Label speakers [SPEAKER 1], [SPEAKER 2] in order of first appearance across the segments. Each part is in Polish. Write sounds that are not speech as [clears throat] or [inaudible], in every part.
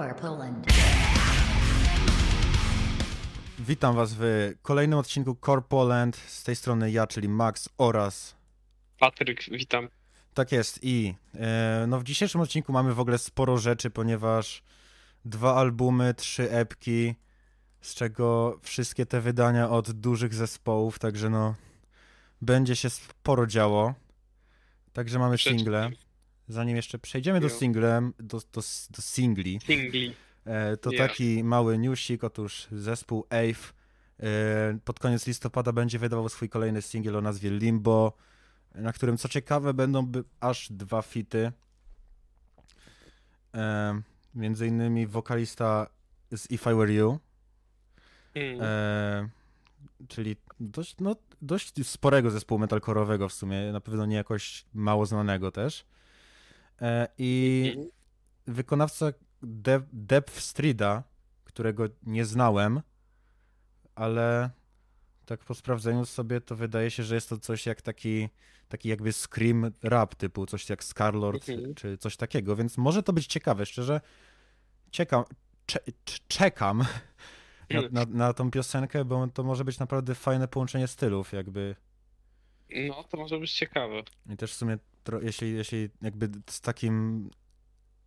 [SPEAKER 1] Core Poland.
[SPEAKER 2] Witam Was w kolejnym odcinku Core Poland. Z tej strony ja, czyli Max oraz.
[SPEAKER 3] Patryk, witam.
[SPEAKER 2] Tak jest. I e, no w dzisiejszym odcinku mamy w ogóle sporo rzeczy, ponieważ dwa albumy, trzy epki, z czego wszystkie te wydania od dużych zespołów, także no będzie się sporo działo. Także mamy single. Zanim jeszcze przejdziemy do singlem, do, do, do singli,
[SPEAKER 3] Singli.
[SPEAKER 2] E, To
[SPEAKER 3] Ja.
[SPEAKER 2] taki mały newsik, otóż zespół Ave e, pod koniec listopada będzie wydawał swój kolejny singiel o nazwie Limbo, na którym co ciekawe będą by aż dwa fity. E, Między innymi wokalista z If I Were You,
[SPEAKER 3] Mm.
[SPEAKER 2] e, czyli dość, no, dość sporego zespołu metalcore'owego w sumie, na pewno nie jakoś mało znanego też. E, I wykonawca De- Depth Streeta, którego nie znałem, ale tak po sprawdzeniu sobie to wydaje się, że jest to coś jak taki, taki jakby scream rap typu, coś jak Scarlord
[SPEAKER 3] Mhm.
[SPEAKER 2] czy coś takiego, więc może to być ciekawe, szczerze czekam, cze- cze- czekam na,
[SPEAKER 3] Mm.
[SPEAKER 2] na, na tą piosenkę, bo to może być naprawdę fajne połączenie stylów jakby
[SPEAKER 3] No, to może być ciekawe.
[SPEAKER 2] i też w sumie, jeśli, jeśli jakby z takim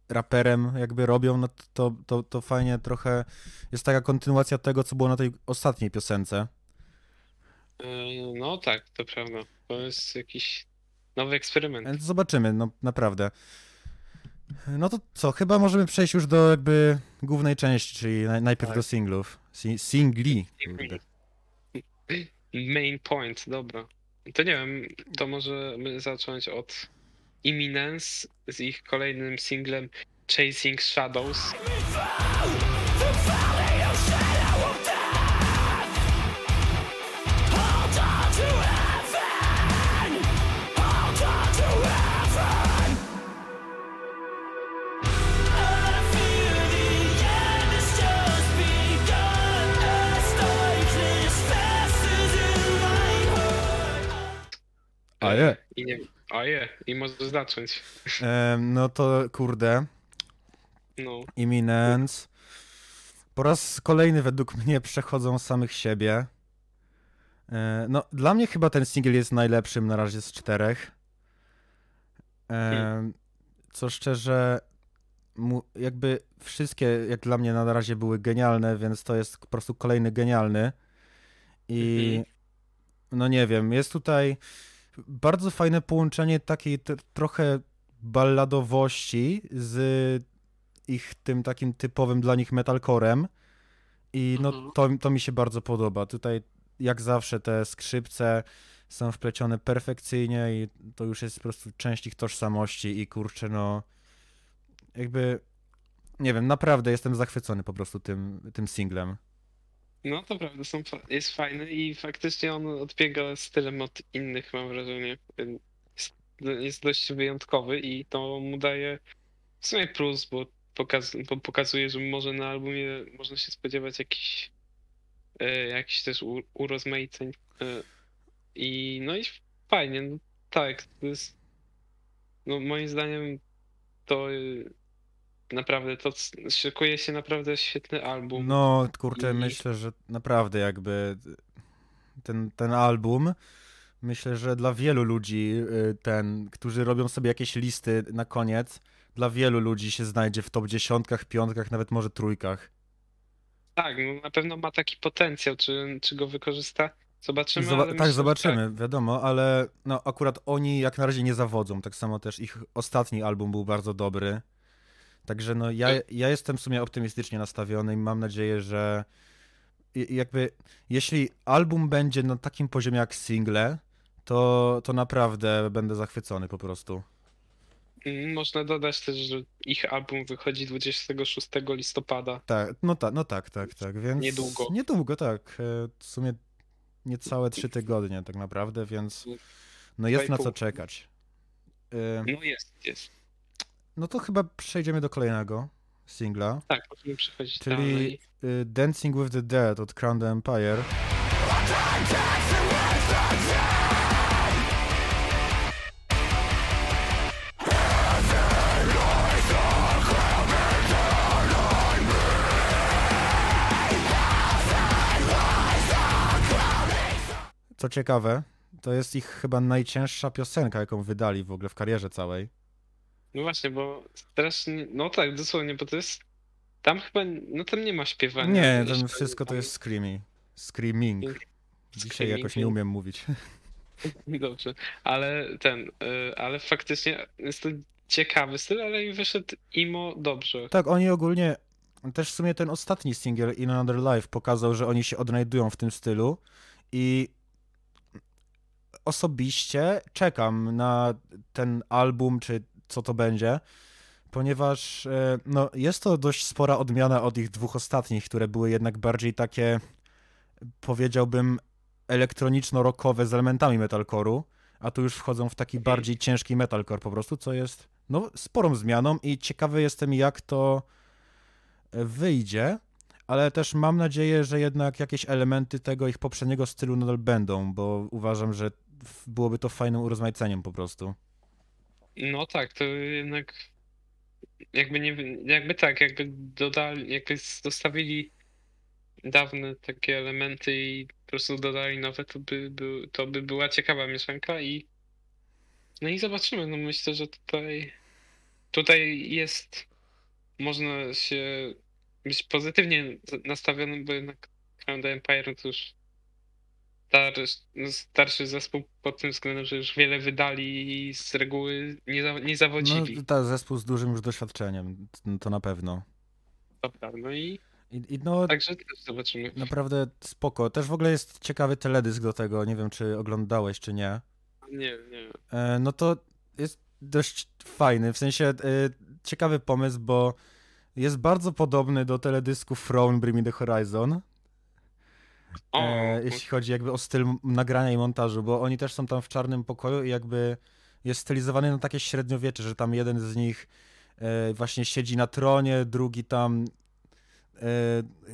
[SPEAKER 2] raperem jakby robią, no to, to, to fajnie trochę jest taka kontynuacja tego, co było na tej ostatniej piosence.
[SPEAKER 3] E, No tak, to prawda. To jest jakiś nowy eksperyment.
[SPEAKER 2] Więc zobaczymy, no naprawdę. No to co, chyba możemy przejść już do jakby głównej części, czyli naj, najpierw
[SPEAKER 3] Tak.
[SPEAKER 2] do singlów. Si, singli.
[SPEAKER 3] Main point, dobra. To nie wiem, to możemy zacząć od Imminence z ich kolejnym singlem Chasing Shadows.
[SPEAKER 2] A je.
[SPEAKER 3] I nie A je, i możesz zacząć.
[SPEAKER 2] Em, no to kurde,
[SPEAKER 3] No,
[SPEAKER 2] Imminence. Po raz kolejny według mnie przechodzą samych siebie. E, No, dla mnie chyba ten singiel jest najlepszym na razie z czterech. E,
[SPEAKER 3] Hmm.
[SPEAKER 2] Co szczerze, mu, jakby wszystkie jak dla mnie na razie były genialne, więc to jest po prostu kolejny genialny. I
[SPEAKER 3] Mhm.
[SPEAKER 2] no nie wiem, jest tutaj bardzo fajne połączenie takiej trochę balladowości z ich tym takim typowym dla nich metalcorem i no
[SPEAKER 3] Mhm.
[SPEAKER 2] to, to mi się bardzo podoba. Tutaj jak zawsze te skrzypce są wplecione perfekcyjnie i to już jest po prostu część ich tożsamości i kurczę no jakby nie wiem, naprawdę jestem zachwycony po prostu tym, tym singlem.
[SPEAKER 3] No to prawda, są, jest fajny i faktycznie on odbiega stylem od innych, mam wrażenie. Jest, dość wyjątkowy i to mu daje w sumie plus, bo, pokaz, bo pokazuje, że może na albumie można się spodziewać jakichś e, jakichś też u, urozmaiceń. E, I no i fajnie, no tak, to jest no moim zdaniem to naprawdę to szykuje się naprawdę świetny album.
[SPEAKER 2] No, kurczę,
[SPEAKER 3] I-
[SPEAKER 2] myślę, że naprawdę jakby ten, ten album, myślę, że dla wielu ludzi, y, ten, którzy robią sobie jakieś listy na koniec, dla wielu ludzi się znajdzie w top dziesiątkach, piątkach, nawet może trójkach.
[SPEAKER 3] Tak, no na pewno ma taki potencjał, czy, czy go wykorzysta? Zobaczymy.
[SPEAKER 2] Zoba- tak,
[SPEAKER 3] myślę,
[SPEAKER 2] zobaczymy, wiadomo, ale no akurat oni jak na razie nie zawodzą, tak samo też ich ostatni album był bardzo dobry. Także no ja, ja jestem w sumie optymistycznie nastawiony i mam nadzieję, że jakby jeśli album będzie na takim poziomie jak single, to, to naprawdę będę zachwycony po prostu.
[SPEAKER 3] Mm, Można dodać też, że ich album wychodzi 26 listopada.
[SPEAKER 2] Tak, no tak, no tak, tak, tak, więc...
[SPEAKER 3] Niedługo.
[SPEAKER 2] Niedługo, tak. e, W sumie niecałe trzy tygodnie tak naprawdę, więc no jest na co czekać. E,
[SPEAKER 3] No jest, jest.
[SPEAKER 2] No to chyba przejdziemy do kolejnego singla.
[SPEAKER 3] Tak, musimy przechodzić
[SPEAKER 2] Czyli
[SPEAKER 3] dalej.
[SPEAKER 2] Y, Dancing with the Dead od Crown the Empire. Co ciekawe, to jest ich chyba najcięższa piosenka, jaką wydali w ogóle w karierze całej
[SPEAKER 3] no właśnie, bo strasznie, no tak, dosłownie, bo to jest, tam chyba, no tam nie ma śpiewania.
[SPEAKER 2] Nie, tam wszystko to jest screamy. Screaming. Dzisiaj
[SPEAKER 3] screaming,
[SPEAKER 2] jakoś nie umiem mówić. [laughs]
[SPEAKER 3] Dobrze, ale ten, y, ale faktycznie jest to ciekawy styl, ale i wyszedł imo dobrze.
[SPEAKER 2] Tak, oni ogólnie, też w sumie ten ostatni singiel In Another Life pokazał, że oni się odnajdują w tym stylu i osobiście czekam na ten album, czy co to będzie, ponieważ e, no, jest to dość spora odmiana od ich dwóch ostatnich, które były jednak bardziej takie, powiedziałbym, elektroniczno-rockowe z elementami metalcore'u, a tu już wchodzą w taki bardziej ciężki metalcore po prostu, co jest no, sporą zmianą i ciekawy jestem, jak to e, wyjdzie, ale też mam nadzieję, że jednak jakieś elementy tego ich poprzedniego stylu nadal będą, bo uważam, że byłoby to fajnym urozmaiceniem po prostu.
[SPEAKER 3] No tak, to jednak jakby nie, jakby tak, jakby dodali, jakby zostawili dawne takie elementy i po prostu dodali nowe, to by, był, to by była ciekawa mieszanka i no i zobaczymy, no myślę, że tutaj tutaj jest można się być pozytywnie nastawionym, bo jednak Crown the Empire to już starszy, no starszy zespół pod tym względem, że już wiele wydali i z reguły nie, za, nie zawodzili.
[SPEAKER 2] No, ta zespół z dużym już doświadczeniem, no, to na pewno.
[SPEAKER 3] Dobra, no i
[SPEAKER 2] I, i no,
[SPEAKER 3] także też zobaczymy.
[SPEAKER 2] naprawdę spoko. Też w ogóle jest ciekawy teledysk do tego, nie wiem, czy oglądałeś, czy nie.
[SPEAKER 3] Nie, nie.
[SPEAKER 2] E, no to jest dość fajny, w sensie e, ciekawy pomysł, bo jest bardzo podobny do teledysku From Bring Me The Horizon,
[SPEAKER 3] O,
[SPEAKER 2] e, jeśli chodzi jakby o styl nagrania i montażu, bo oni też są tam w czarnym pokoju i jakby jest stylizowany na takie średniowiecze, że tam jeden z nich e, właśnie siedzi na tronie, drugi tam e,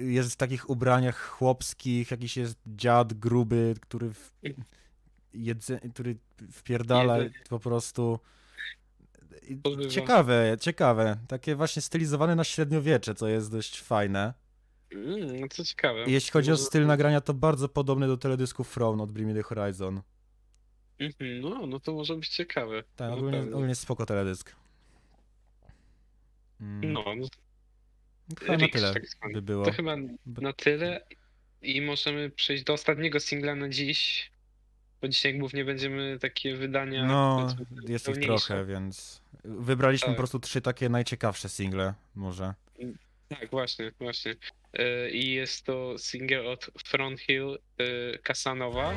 [SPEAKER 2] jest w takich ubraniach chłopskich, jakiś jest dziad gruby, który w, jedze, który wpierdala po prostu. Ciekawe, ciekawe. Takie właśnie stylizowane na średniowiecze, co jest dość fajne.
[SPEAKER 3] Mm, no co ciekawe.
[SPEAKER 2] I jeśli chodzi o styl nagrania, to bardzo podobny do teledysku From od Bring Me The Horizon.
[SPEAKER 3] Mhm, No, no to może być ciekawe.
[SPEAKER 2] Tak, ogólnie, ogólnie spoko teledysk. Mm,
[SPEAKER 3] No, no
[SPEAKER 2] chyba na tyle
[SPEAKER 3] tak
[SPEAKER 2] by było.
[SPEAKER 3] to chyba na tyle i możemy przejść do ostatniego singla na dziś, bo dzisiaj głównie będziemy takie wydania
[SPEAKER 2] No, jest ich trochę, więc wybraliśmy
[SPEAKER 3] Tak.
[SPEAKER 2] po prostu trzy takie najciekawsze single, może.
[SPEAKER 3] Tak, właśnie, właśnie. E, I jest to singiel od Front Hill e, Casanova.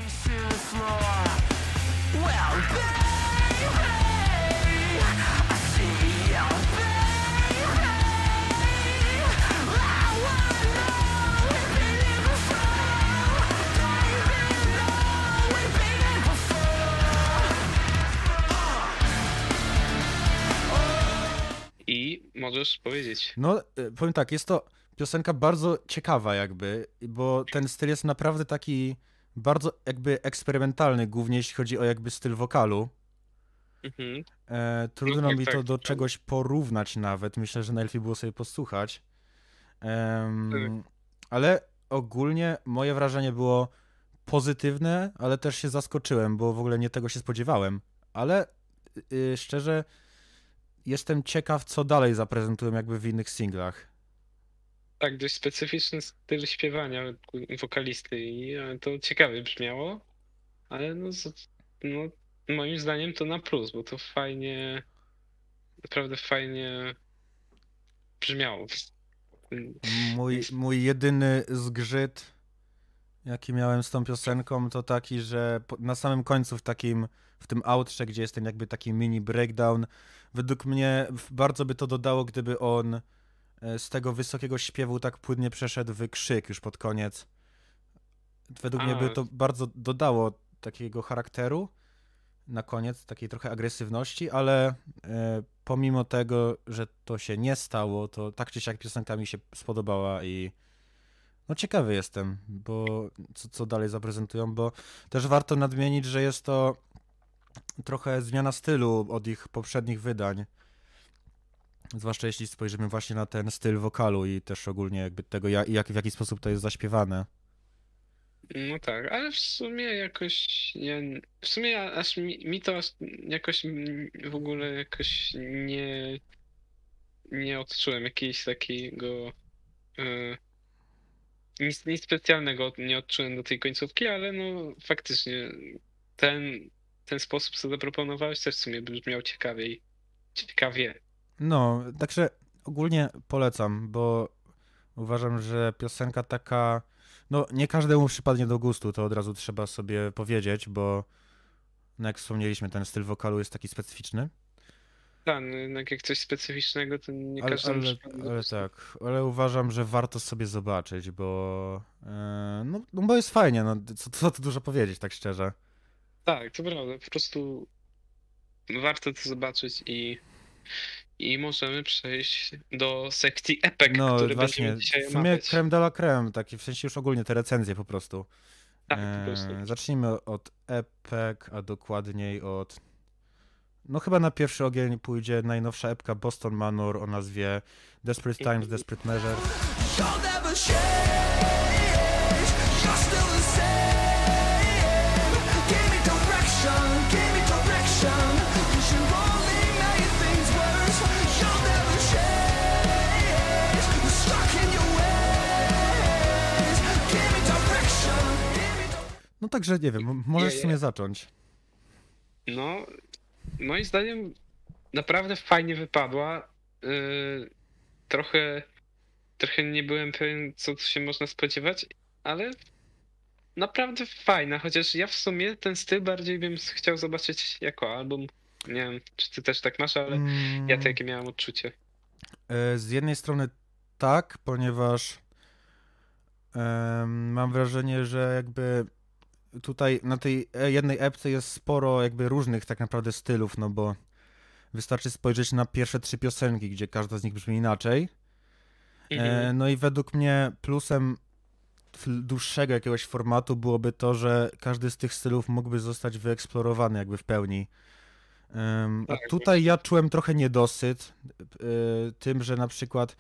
[SPEAKER 3] I możesz powiedzieć.
[SPEAKER 2] No, y, powiem tak, jest to piosenka bardzo ciekawa jakby, bo ten styl jest naprawdę taki bardzo jakby eksperymentalny, głównie jeśli chodzi o jakby styl wokalu.
[SPEAKER 3] Mhm.
[SPEAKER 2] E, trudno
[SPEAKER 3] tak,
[SPEAKER 2] mi
[SPEAKER 3] tak,
[SPEAKER 2] to do
[SPEAKER 3] tak.
[SPEAKER 2] czegoś porównać nawet. Myślę, że najlepiej było sobie posłuchać. Em, ale ogólnie moje wrażenie było pozytywne, ale też się zaskoczyłem, bo w ogóle nie tego się spodziewałem. Ale y, szczerze jestem ciekaw, co dalej zaprezentują jakby w innych singlach.
[SPEAKER 3] Tak, dość specyficzny styl śpiewania wokalisty i e, to ciekawie brzmiało, ale no, no moim zdaniem to na plus, bo to fajnie, naprawdę fajnie brzmiało.
[SPEAKER 2] Mój, mój jedyny zgrzyt, jaki miałem z tą piosenką, to taki, że na samym końcu w takim, w tym outrze, gdzie jest ten jakby taki mini breakdown, według mnie bardzo by to dodało, gdyby on e, z tego wysokiego śpiewu tak płynnie przeszedł w krzyk już pod koniec. Według mnie by
[SPEAKER 3] A.
[SPEAKER 2] to bardzo dodało takiego charakteru na koniec, takiej trochę agresywności, ale e, pomimo tego, że to się nie stało, to tak czy siak piosenka mi się spodobała i no ciekawy jestem, bo co, co dalej zaprezentują, bo też warto nadmienić, że jest to trochę zmiana stylu od ich poprzednich wydań. Zwłaszcza jeśli spojrzymy właśnie na ten styl wokalu i też ogólnie jakby tego, jak, jak w jaki sposób to jest zaśpiewane.
[SPEAKER 3] No tak, ale w sumie jakoś ja, w sumie aż mi, mi to jakoś w ogóle jakoś nie nie odczułem jakiegoś takiego e, nic, nic specjalnego nie odczułem do tej końcówki, ale no faktycznie ten, ten sposób, co zaproponowałeś, też w sumie brzmiał ciekawiej. Ciekawie.
[SPEAKER 2] No, także ogólnie polecam, bo uważam, że piosenka taka, no nie każdemu przypadnie do gustu, to od razu trzeba sobie powiedzieć, bo no jak wspomnieliśmy, ten styl wokalu jest taki specyficzny.
[SPEAKER 3] Tak, no jak coś specyficznego, to nie
[SPEAKER 2] Ale,
[SPEAKER 3] każdemu
[SPEAKER 2] ale,
[SPEAKER 3] przypadnie
[SPEAKER 2] ale tak, ale uważam, że warto sobie zobaczyć, bo e, no, no bo jest fajnie, no co, co tu dużo powiedzieć, tak szczerze.
[SPEAKER 3] Tak, to prawda, po prostu warto to zobaczyć i, i możemy przejść do sekcji epek,
[SPEAKER 2] No
[SPEAKER 3] które
[SPEAKER 2] właśnie,
[SPEAKER 3] będziemy dzisiaj
[SPEAKER 2] w sumie
[SPEAKER 3] omawiać.
[SPEAKER 2] creme de la creme, taki w sensie już ogólnie te recenzje po prostu.
[SPEAKER 3] Tak, po prostu.
[SPEAKER 2] E, zacznijmy od epek, a dokładniej od. No chyba na pierwszy ogień pójdzie najnowsza epka Boston Manor o nazwie Desperate Times, Desperate Measures. No także nie wiem, możesz w sumie zacząć.
[SPEAKER 3] No, moim zdaniem naprawdę fajnie wypadła. Yy, trochę, trochę nie byłem pewien, co tu się można spodziewać, ale naprawdę fajna. Chociaż ja w sumie ten styl bardziej bym chciał zobaczyć jako album. Nie wiem, czy ty też tak masz, ale ja
[SPEAKER 2] Mm,
[SPEAKER 3] takie miałem odczucie.
[SPEAKER 2] e, Z jednej strony tak, ponieważ mam wrażenie, że jakby tutaj na tej e- jednej epce jest sporo jakby różnych tak naprawdę stylów, no bo wystarczy spojrzeć na pierwsze trzy piosenki, gdzie każda z nich brzmi inaczej. E, no i według mnie plusem dłuższego jakiegoś formatu byłoby to, że każdy z tych stylów mógłby zostać wyeksplorowany jakby w pełni. Em, a
[SPEAKER 3] Tak,
[SPEAKER 2] tutaj ja czułem trochę niedosyt e, tym, że na przykład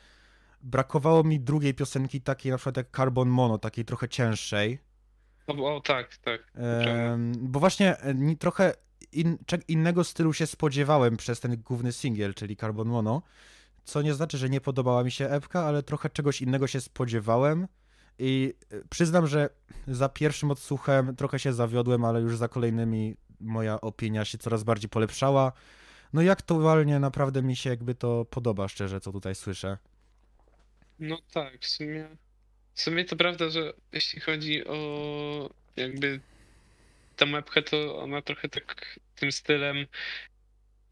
[SPEAKER 2] brakowało mi drugiej piosenki takiej na przykład jak Carbon Mono, takiej trochę cięższej.
[SPEAKER 3] O, o tak, tak.
[SPEAKER 2] Em, bo właśnie e, ni- trochę in, innego stylu się spodziewałem przez ten główny singiel, czyli Carbon Mono, co nie znaczy, że nie podobała mi się epka, ale trochę czegoś innego się spodziewałem i e, przyznam, że za pierwszym odsłuchem trochę się zawiodłem, ale już za kolejnymi moja opinia się coraz bardziej polepszała. No i aktualnie naprawdę mi się jakby to podoba, szczerze, co tutaj słyszę.
[SPEAKER 3] No tak, w sumie. W sumie to prawda, że jeśli chodzi o jakby tę mapkę, to ona trochę tak tym stylem,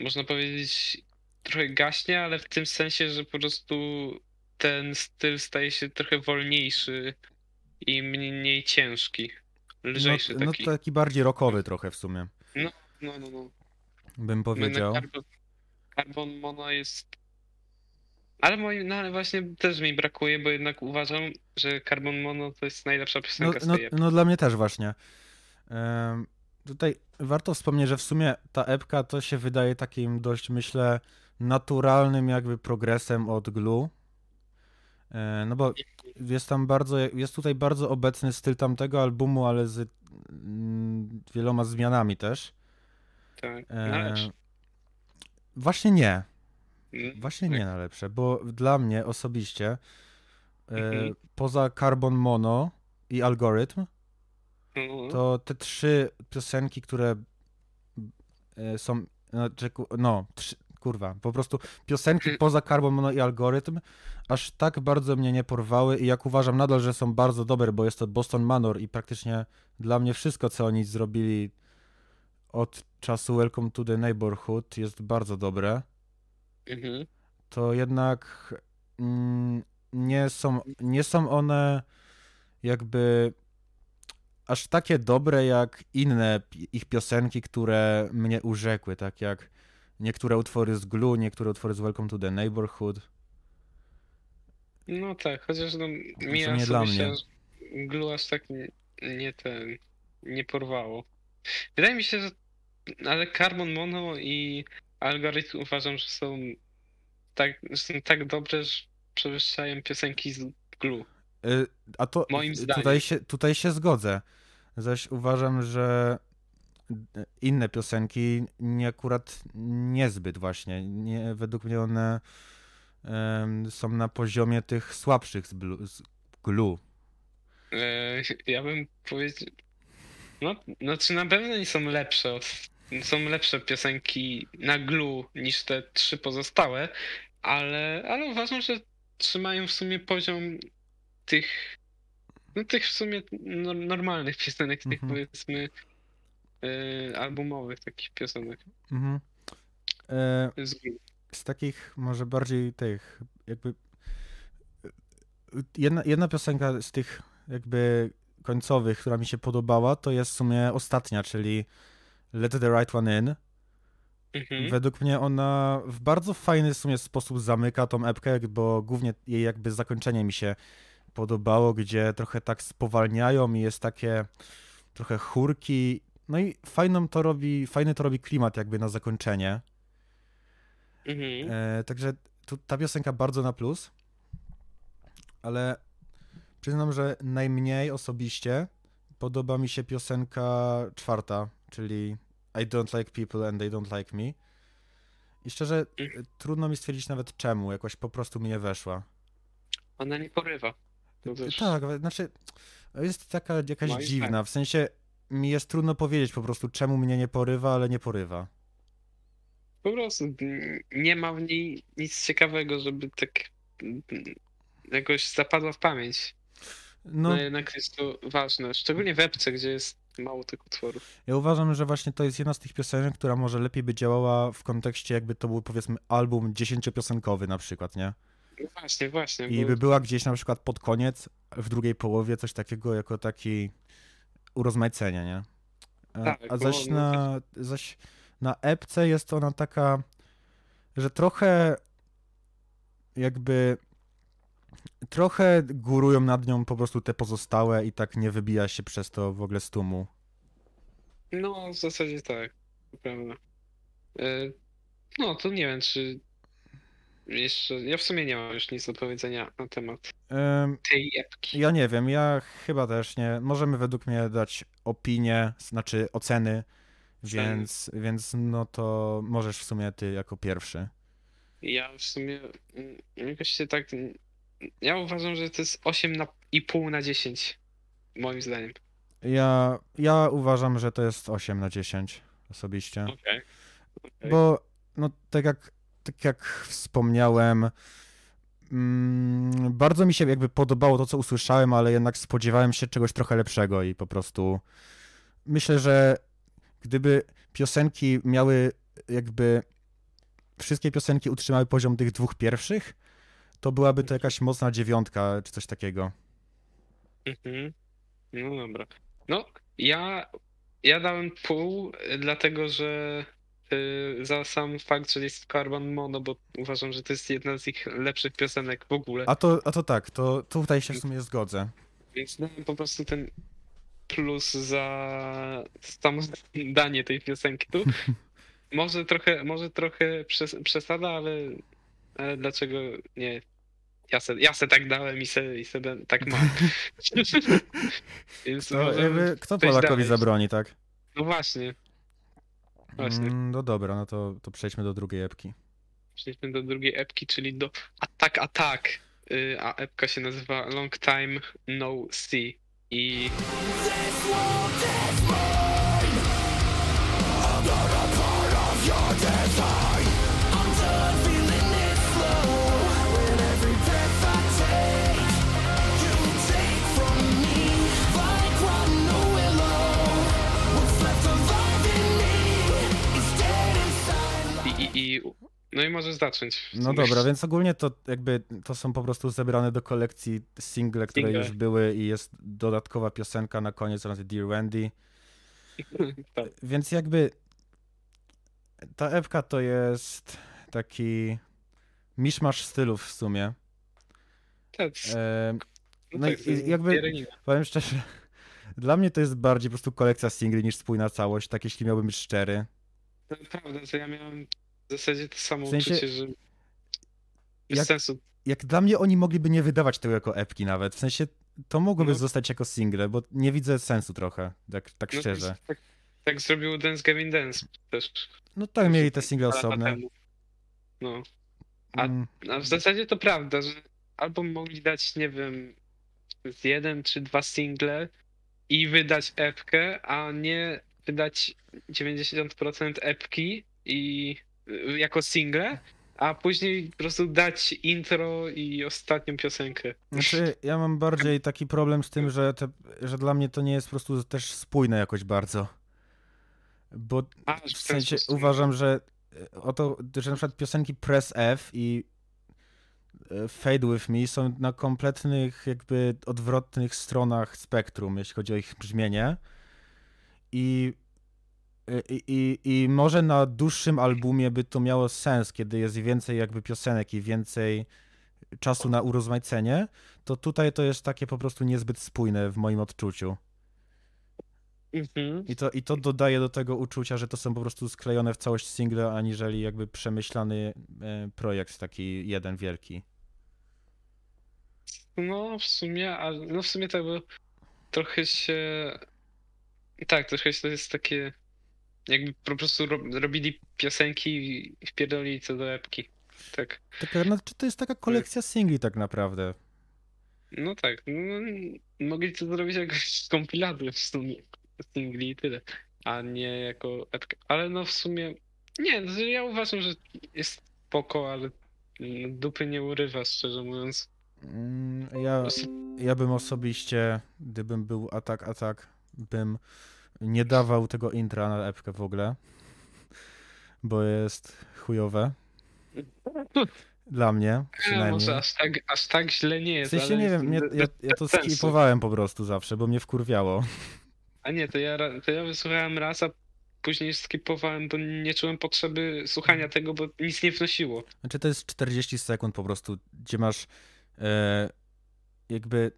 [SPEAKER 3] można powiedzieć, trochę gaśnie, ale w tym sensie, że po prostu ten styl staje się trochę wolniejszy i mniej ciężki. Lżejszy
[SPEAKER 2] no, no
[SPEAKER 3] taki.
[SPEAKER 2] taki bardziej rockowy trochę w sumie,
[SPEAKER 3] No, no, no.
[SPEAKER 2] bym
[SPEAKER 3] Jednak
[SPEAKER 2] powiedział.
[SPEAKER 3] Carbon, Carbon Mono jest. Ale moim, no ale właśnie też mi brakuje, bo jednak uważam, że Carbon Mono to jest najlepsza
[SPEAKER 2] No,
[SPEAKER 3] piosenka z
[SPEAKER 2] no,
[SPEAKER 3] tej epki.
[SPEAKER 2] no dla mnie też właśnie. Em, tutaj warto wspomnieć, że w sumie ta epka to się wydaje takim dość, myślę, naturalnym jakby progresem od Glue. No bo jest tam bardzo, jest tutaj bardzo obecny styl tamtego albumu, ale z mm, wieloma zmianami też.
[SPEAKER 3] Tak,
[SPEAKER 2] E,
[SPEAKER 3] lepsze.
[SPEAKER 2] Właśnie nie.
[SPEAKER 3] Mm,
[SPEAKER 2] Właśnie
[SPEAKER 3] tak.
[SPEAKER 2] nie na lepsze, bo dla mnie osobiście e,
[SPEAKER 3] Mhm.
[SPEAKER 2] poza Carbon Mono i Algorytm
[SPEAKER 3] No,
[SPEAKER 2] to te trzy piosenki, które e, są, znaczy, ku- no, trzy, kurwa, po prostu piosenki poza Carbon Mono i Algorytm aż tak bardzo mnie nie porwały i jak uważam nadal, że są bardzo dobre, bo jest to Boston Manor i praktycznie dla mnie wszystko, co oni zrobili od czasu Welcome to the Neighborhood jest bardzo dobre,
[SPEAKER 3] mhm.
[SPEAKER 2] to jednak mm, nie są, nie są one jakby aż takie dobre jak inne ich piosenki, które mnie urzekły, tak jak niektóre utwory z Glue, niektóre utwory z Welcome to the Neighborhood.
[SPEAKER 3] no tak, chociaż no, mi
[SPEAKER 2] Przynajmniej dla mnie.
[SPEAKER 3] aż Glue aż tak nie, nie ten, nie porwało. Wydaje mi się, że ale Carbon Mono i Algorytm uważam, że są tak, że są tak dobre, że przewyższają piosenki z Glue.
[SPEAKER 2] Y, A to
[SPEAKER 3] Moim
[SPEAKER 2] y,
[SPEAKER 3] zdaniem.
[SPEAKER 2] Tutaj się, tutaj się zgodzę. Zaś uważam, że inne piosenki nie akurat niezbyt właśnie. Nie, według mnie one em, są na poziomie tych słabszych z, blu, z Glue.
[SPEAKER 3] E, ja bym powiedział. No, znaczy na pewno nie są lepsze. od- Są lepsze piosenki na Glue niż te trzy pozostałe, ale, ale uważam, że trzymają w sumie poziom tych. No tych w sumie no, normalnych piosenek, tych
[SPEAKER 2] Mhm.
[SPEAKER 3] powiedzmy e, albumowych takich piosenek.
[SPEAKER 2] Mhm. E,
[SPEAKER 3] z
[SPEAKER 2] takich może bardziej tych jakby jedna, jedna piosenka z tych jakby końcowych, która mi się podobała, to jest w sumie ostatnia, czyli Let the Right One In.
[SPEAKER 3] Mhm.
[SPEAKER 2] Według mnie ona w bardzo fajny w sumie sposób zamyka tą epkę, bo głównie jej jakby zakończenie mi się podobało, gdzie trochę tak spowalniają i jest takie trochę chórki. No i fajną to robi, fajny to robi klimat jakby na zakończenie.
[SPEAKER 3] Mhm.
[SPEAKER 2] E, także tu, ta piosenka bardzo na plus, ale przyznam, że najmniej osobiście podoba mi się piosenka czwarta, czyli I don't like people and they don't like me. I szczerze, e, trudno mi stwierdzić nawet czemu, jakoś po prostu mi nie weszła.
[SPEAKER 3] Ona nie porywa. Też...
[SPEAKER 2] Tak, znaczy jest taka jakaś
[SPEAKER 3] Moim
[SPEAKER 2] dziwna,
[SPEAKER 3] zdaniem.
[SPEAKER 2] w sensie mi jest trudno powiedzieć po prostu czemu mnie nie porywa, ale nie porywa.
[SPEAKER 3] Po prostu mm, nie ma w niej nic ciekawego, żeby tak mm, jakoś zapadła w pamięć.
[SPEAKER 2] No,
[SPEAKER 3] No jednak jest to ważne, szczególnie w epce, gdzie jest mało tych utworów.
[SPEAKER 2] Ja uważam, że właśnie to jest jedna z tych piosenek, która może lepiej by działała w kontekście jakby to był powiedzmy album dziesięciopiosenkowy na przykład, nie?
[SPEAKER 3] No właśnie, właśnie.
[SPEAKER 2] I
[SPEAKER 3] bo
[SPEAKER 2] by była gdzieś na przykład pod koniec, w drugiej połowie coś takiego jako taki urozmaicenie, nie? A,
[SPEAKER 3] Tak,
[SPEAKER 2] a zaś
[SPEAKER 3] bo-
[SPEAKER 2] na, zaś na epce jest ona taka, że trochę jakby trochę górują nad nią po prostu te pozostałe i tak nie wybija się przez to w ogóle z tłumu.
[SPEAKER 3] No, w zasadzie tak, prawda. E, No, to nie wiem, czy jeszcze... Ja w sumie nie mam już nic do powiedzenia na temat
[SPEAKER 2] Ym,
[SPEAKER 3] tej epki.
[SPEAKER 2] Ja nie wiem, ja chyba też nie. Możemy według mnie dać opinie, znaczy oceny, więc, więc no to możesz w sumie ty jako pierwszy.
[SPEAKER 3] Ja w sumie mm, jakoś się tak... mm, Ja uważam, że to jest 8,5 na 10, moim zdaniem.
[SPEAKER 2] Ja, ja uważam, że to jest 8 na 10 osobiście,
[SPEAKER 3] Okej. Okej.
[SPEAKER 2] bo no tak jak, tak jak wspomniałem, mm, bardzo mi się jakby podobało to, co usłyszałem, ale jednak spodziewałem się czegoś trochę lepszego i po prostu myślę, że gdyby piosenki miały jakby wszystkie piosenki utrzymały poziom tych dwóch pierwszych, to byłaby to jakaś mocna dziewiątka czy coś takiego.
[SPEAKER 3] Mhm. No dobra. No, ja, ja dałem pół, dlatego że y, za sam fakt, że jest Carbon Mono, bo uważam, że to jest jedna z ich lepszych piosenek w ogóle.
[SPEAKER 2] A to, a to tak, to tutaj się w sumie zgodzę.
[SPEAKER 3] Więc dałem po prostu ten plus za samo danie tej piosenki tu. [laughs] Może trochę, może trochę przes przesada, ale, ale dlaczego nie? Ja se, ja se tak dałem i se, i se ben- tak mam. [laughs] Więc
[SPEAKER 2] To
[SPEAKER 3] możemy
[SPEAKER 2] jakby, kto Polakowi zabroni, tak?
[SPEAKER 3] No właśnie, Właśnie.
[SPEAKER 2] Mm, no dobra, no to, to przejdźmy do drugiej epki.
[SPEAKER 3] przejdźmy do drugiej epki, czyli do Attack Attack. Y, A epka się nazywa Long Time No See. I I, i, no i możesz zacząć.
[SPEAKER 2] No dobra, więc ogólnie to jakby to są po prostu zebrane do kolekcji single, które
[SPEAKER 3] Single.
[SPEAKER 2] już były i jest dodatkowa piosenka na koniec, nazywa Dear Wendy. [laughs]
[SPEAKER 3] tak.
[SPEAKER 2] Więc jakby ta epka to jest taki miszmasz stylów w sumie.
[SPEAKER 3] Tak,
[SPEAKER 2] E,
[SPEAKER 3] no
[SPEAKER 2] no
[SPEAKER 3] tak,
[SPEAKER 2] i-
[SPEAKER 3] to jest
[SPEAKER 2] i jakby- powiem szczerze, [laughs] dla mnie to jest bardziej po prostu kolekcja singli niż spójna całość, tak jeśli miałbym być szczery.
[SPEAKER 3] Naprawdę, to ja miałem w zasadzie to samo
[SPEAKER 2] W sensie,
[SPEAKER 3] uczucie, że bez
[SPEAKER 2] jak-
[SPEAKER 3] sensu
[SPEAKER 2] jak dla mnie oni mogliby nie wydawać tego jako epki nawet. W sensie to mogłoby
[SPEAKER 3] No.
[SPEAKER 2] zostać jako single, bo nie widzę sensu trochę, tak, tak
[SPEAKER 3] No,
[SPEAKER 2] szczerze.
[SPEAKER 3] Tak, tak zrobił Dance Gavin Dance też.
[SPEAKER 2] No tak, mieli te single osobne.
[SPEAKER 3] No. a-
[SPEAKER 2] Mm,
[SPEAKER 3] A w zasadzie to prawda, że albo mogli dać, nie wiem, z jeden czy dwa single i wydać epkę, a nie wydać 90% epki i jako single, a później po prostu dać intro i ostatnią piosenkę.
[SPEAKER 2] Znaczy, ja mam bardziej taki problem z tym, że, te, że dla mnie to nie jest po prostu też spójne jakoś bardzo. Bo
[SPEAKER 3] A,
[SPEAKER 2] w sensie
[SPEAKER 3] sposób.
[SPEAKER 2] uważam, że e, oto, że na przykład piosenki Press F i e, Fade With Me są na kompletnych jakby odwrotnych stronach spektrum, jeśli chodzi o ich brzmienie. I, i, i, I może na dłuższym albumie by to miało sens, kiedy jest więcej jakby piosenek i więcej czasu na urozmaicenie, to tutaj to jest takie po prostu niezbyt spójne w moim odczuciu.
[SPEAKER 3] Mhm.
[SPEAKER 2] I to, I to dodaje do tego uczucia, że to są po prostu sklejone w całość single, aniżeli jakby przemyślany e, projekt taki jeden wielki.
[SPEAKER 3] No w sumie, ale no w sumie tak, bo trochę się. Tak, trochę się to jest takie. Jakby po prostu ro- robili piosenki i wpierdolili to do epki. Tak.
[SPEAKER 2] Taka, znaczy to jest taka kolekcja singli tak naprawdę.
[SPEAKER 3] No tak. No, mogli to zrobić jakoś kompilację w sumie. Singli i tyle. A nie jako epkę. Ale no w sumie. Nie, no, ja uważam, że jest spoko, ale dupy nie urywa, szczerze mówiąc.
[SPEAKER 2] Mm, Ja, ja bym osobiście, gdybym był atak, atak, bym nie dawał tego intra na epkę w ogóle, bo jest chujowe. Dla mnie przynajmniej.
[SPEAKER 3] może aż tak, aż tak źle nie
[SPEAKER 2] W
[SPEAKER 3] jest.
[SPEAKER 2] sensie
[SPEAKER 3] ale
[SPEAKER 2] nie
[SPEAKER 3] jest
[SPEAKER 2] wiem, nie, ja, ja to skipowałem po prostu zawsze, bo mnie wkurwiało.
[SPEAKER 3] A nie, to ja, to ja wysłuchałem raz, a później skipowałem, bo nie czułem potrzeby słuchania tego, bo nic nie wnosiło.
[SPEAKER 2] Znaczy to jest 40 sekund po prostu, gdzie masz e, jakby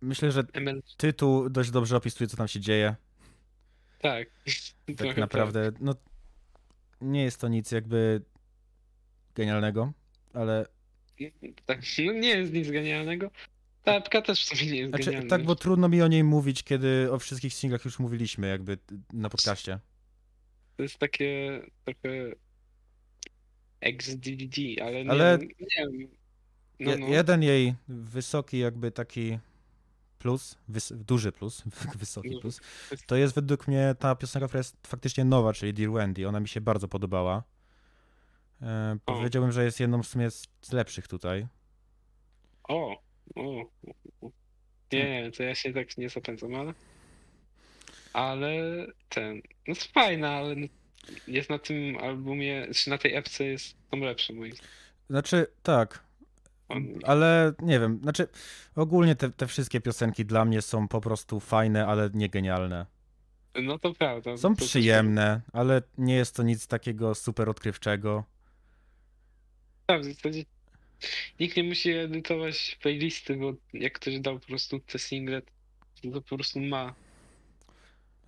[SPEAKER 2] myślę, że tytuł dość dobrze opisuje, co tam się dzieje.
[SPEAKER 3] Tak. [laughs]
[SPEAKER 2] Tak naprawdę, no nie jest to nic jakby genialnego, ale
[SPEAKER 3] Tak. No nie jest nic genialnego. Ta epka też w sumie nie jest
[SPEAKER 2] znaczy,
[SPEAKER 3] genialna.
[SPEAKER 2] tak, bo trudno mi o niej mówić, kiedy o wszystkich singlach już mówiliśmy jakby na podcaście.
[SPEAKER 3] To jest takie trochę XDDD, ale nie,
[SPEAKER 2] Ale-
[SPEAKER 3] nie wiem. No, no.
[SPEAKER 2] jeden jej wysoki jakby taki plus, duży plus, [laughs] wysoki plus, to jest według mnie ta piosenka, która jest faktycznie nowa, czyli Dear Wendy. Ona mi się bardzo podobała. E, powiedziałbym, że jest jedną w sumie z lepszych tutaj.
[SPEAKER 3] O, o. Nie, to ja się tak nie zapędzam, ale. Ale ten. No to fajna, ale jest na tym albumie, czy na tej epce jest są lepsze moim
[SPEAKER 2] Znaczy, tak. Ale nie wiem, znaczy ogólnie te, te wszystkie piosenki dla mnie są po prostu fajne, ale nie genialne.
[SPEAKER 3] No to prawda.
[SPEAKER 2] Są
[SPEAKER 3] to
[SPEAKER 2] przyjemne, ale nie jest to nic takiego super odkrywczego.
[SPEAKER 3] Tak, w zasadzie nikt nie musi edytować playlisty, bo jak ktoś dał po prostu te single, to, to po prostu ma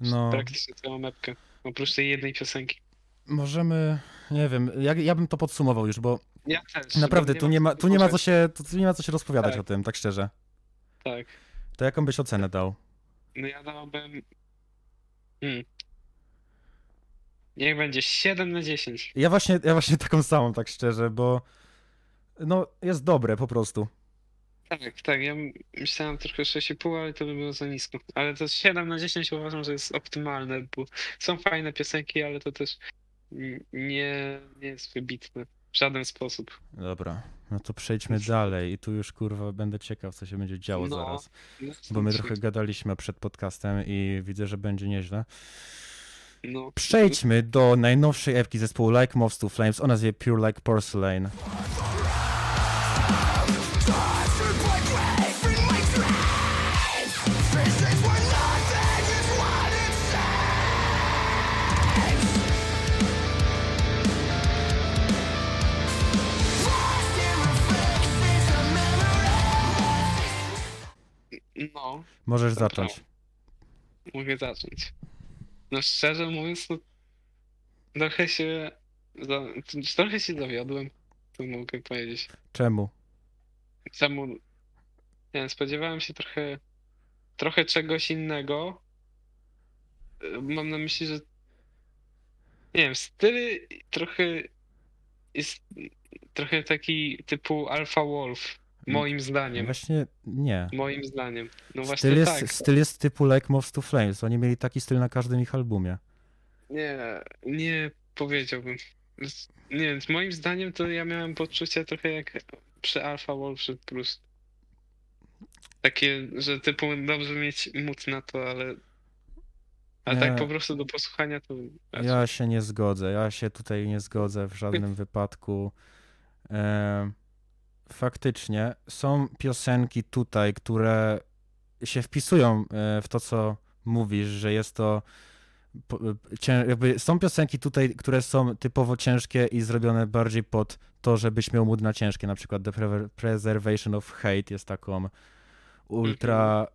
[SPEAKER 2] No,
[SPEAKER 3] praktycznie całą mapkę. Oprócz tej jednej piosenki.
[SPEAKER 2] możemy, nie wiem, ja, ja bym to podsumował już, bo
[SPEAKER 3] Ja też.
[SPEAKER 2] naprawdę
[SPEAKER 3] bo
[SPEAKER 2] tu nie ma, tu nie ma co się, tu, nie ma co się rozpowiadać
[SPEAKER 3] Tak.
[SPEAKER 2] o tym, tak szczerze.
[SPEAKER 3] Tak.
[SPEAKER 2] To jaką byś ocenę dał?
[SPEAKER 3] No ja dałbym. Hmm. Niech będzie 7 na 10.
[SPEAKER 2] Ja właśnie, ja właśnie taką samą, tak szczerze, bo no jest dobre po prostu.
[SPEAKER 3] Tak, tak. Ja myślałem trochę 6,5, ale to by było za nisko. Ale to 7 na 10 uważam, że jest optymalne, bo są fajne piosenki, ale to też nie, nie jest wybitne w żaden sposób.
[SPEAKER 2] Dobra, no to przejdźmy dalej i tu już kurwa będę ciekaw, co się będzie działo
[SPEAKER 3] No,
[SPEAKER 2] zaraz.
[SPEAKER 3] No,
[SPEAKER 2] Bo my trochę gadaliśmy przed podcastem i widzę, że będzie nieźle.
[SPEAKER 3] No,
[SPEAKER 2] Przejdźmy do najnowszej epki zespołu Like Moths to Flames o nazwie Pure Like Porcelain.
[SPEAKER 3] No,
[SPEAKER 2] Możesz
[SPEAKER 3] To
[SPEAKER 2] zacząć.
[SPEAKER 3] mogę zacząć. No szczerze mówiąc, no, trochę się, za, trochę się zawiodłem, to mogę powiedzieć.
[SPEAKER 2] Czemu?
[SPEAKER 3] Temu, nie wiem, spodziewałem się trochę, trochę czegoś innego. Mam na myśli, że nie wiem, styl trochę jest trochę taki typu Alpha Wolf, moim zdaniem.
[SPEAKER 2] Właśnie nie.
[SPEAKER 3] Moim zdaniem. No właśnie
[SPEAKER 2] Styl jest,
[SPEAKER 3] tak.
[SPEAKER 2] styl jest typu Like Moves to Flames. Oni mieli taki styl na każdym ich albumie.
[SPEAKER 3] Nie, nie powiedziałbym. Nie moim zdaniem to ja miałem poczucie trochę jak przy Alpha Wolf Plus. Takie, że typu dobrze mieć mód na to, ale. Ale
[SPEAKER 2] Nie.
[SPEAKER 3] tak po prostu do posłuchania to.
[SPEAKER 2] Ja się nie zgodzę. Ja się tutaj nie zgodzę w żadnym [laughs] wypadku. E, faktycznie są piosenki tutaj, które się wpisują e, w to, co mówisz, że jest to. cię- Jakby są piosenki tutaj, które są typowo ciężkie i zrobione bardziej pod to, żebyś miał mód na ciężkie. Na przykład The Pre- Preservation of Hate jest taką ultra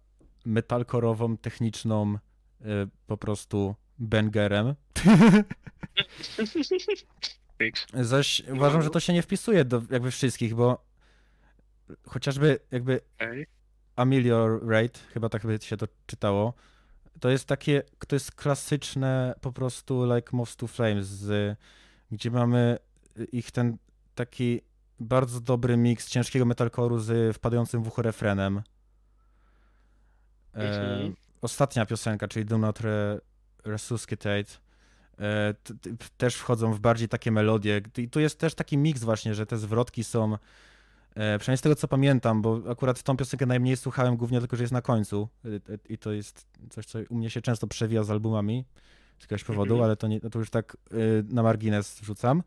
[SPEAKER 2] metalkorową, techniczną e, po prostu bangerem. [laughs] Zaś uważam, że to się nie wpisuje do jakby wszystkich, bo chociażby jakby
[SPEAKER 3] Okej.
[SPEAKER 2] Ameliorate, chyba tak by się to czytało, to jest takie, to jest klasyczne po prostu like Moves to Flames, z, gdzie mamy ich ten taki bardzo dobry miks ciężkiego metalcore'u z wpadającym w ucho refrenem. E,
[SPEAKER 3] Mhm.
[SPEAKER 2] ostatnia piosenka, czyli Do Not Re Resuscitate, e, też wchodzą w bardziej takie melodie. I tu jest też taki miks właśnie, że te zwrotki są, przynajmniej z tego co pamiętam, bo akurat tą piosenkę najmniej słuchałem głównie tylko, że jest na końcu e, e, i to jest coś, co u mnie się często przewija z albumami z jakiegoś powodu,
[SPEAKER 3] Mhm.
[SPEAKER 2] ale to, nie, to już tak e, na margines wrzucam.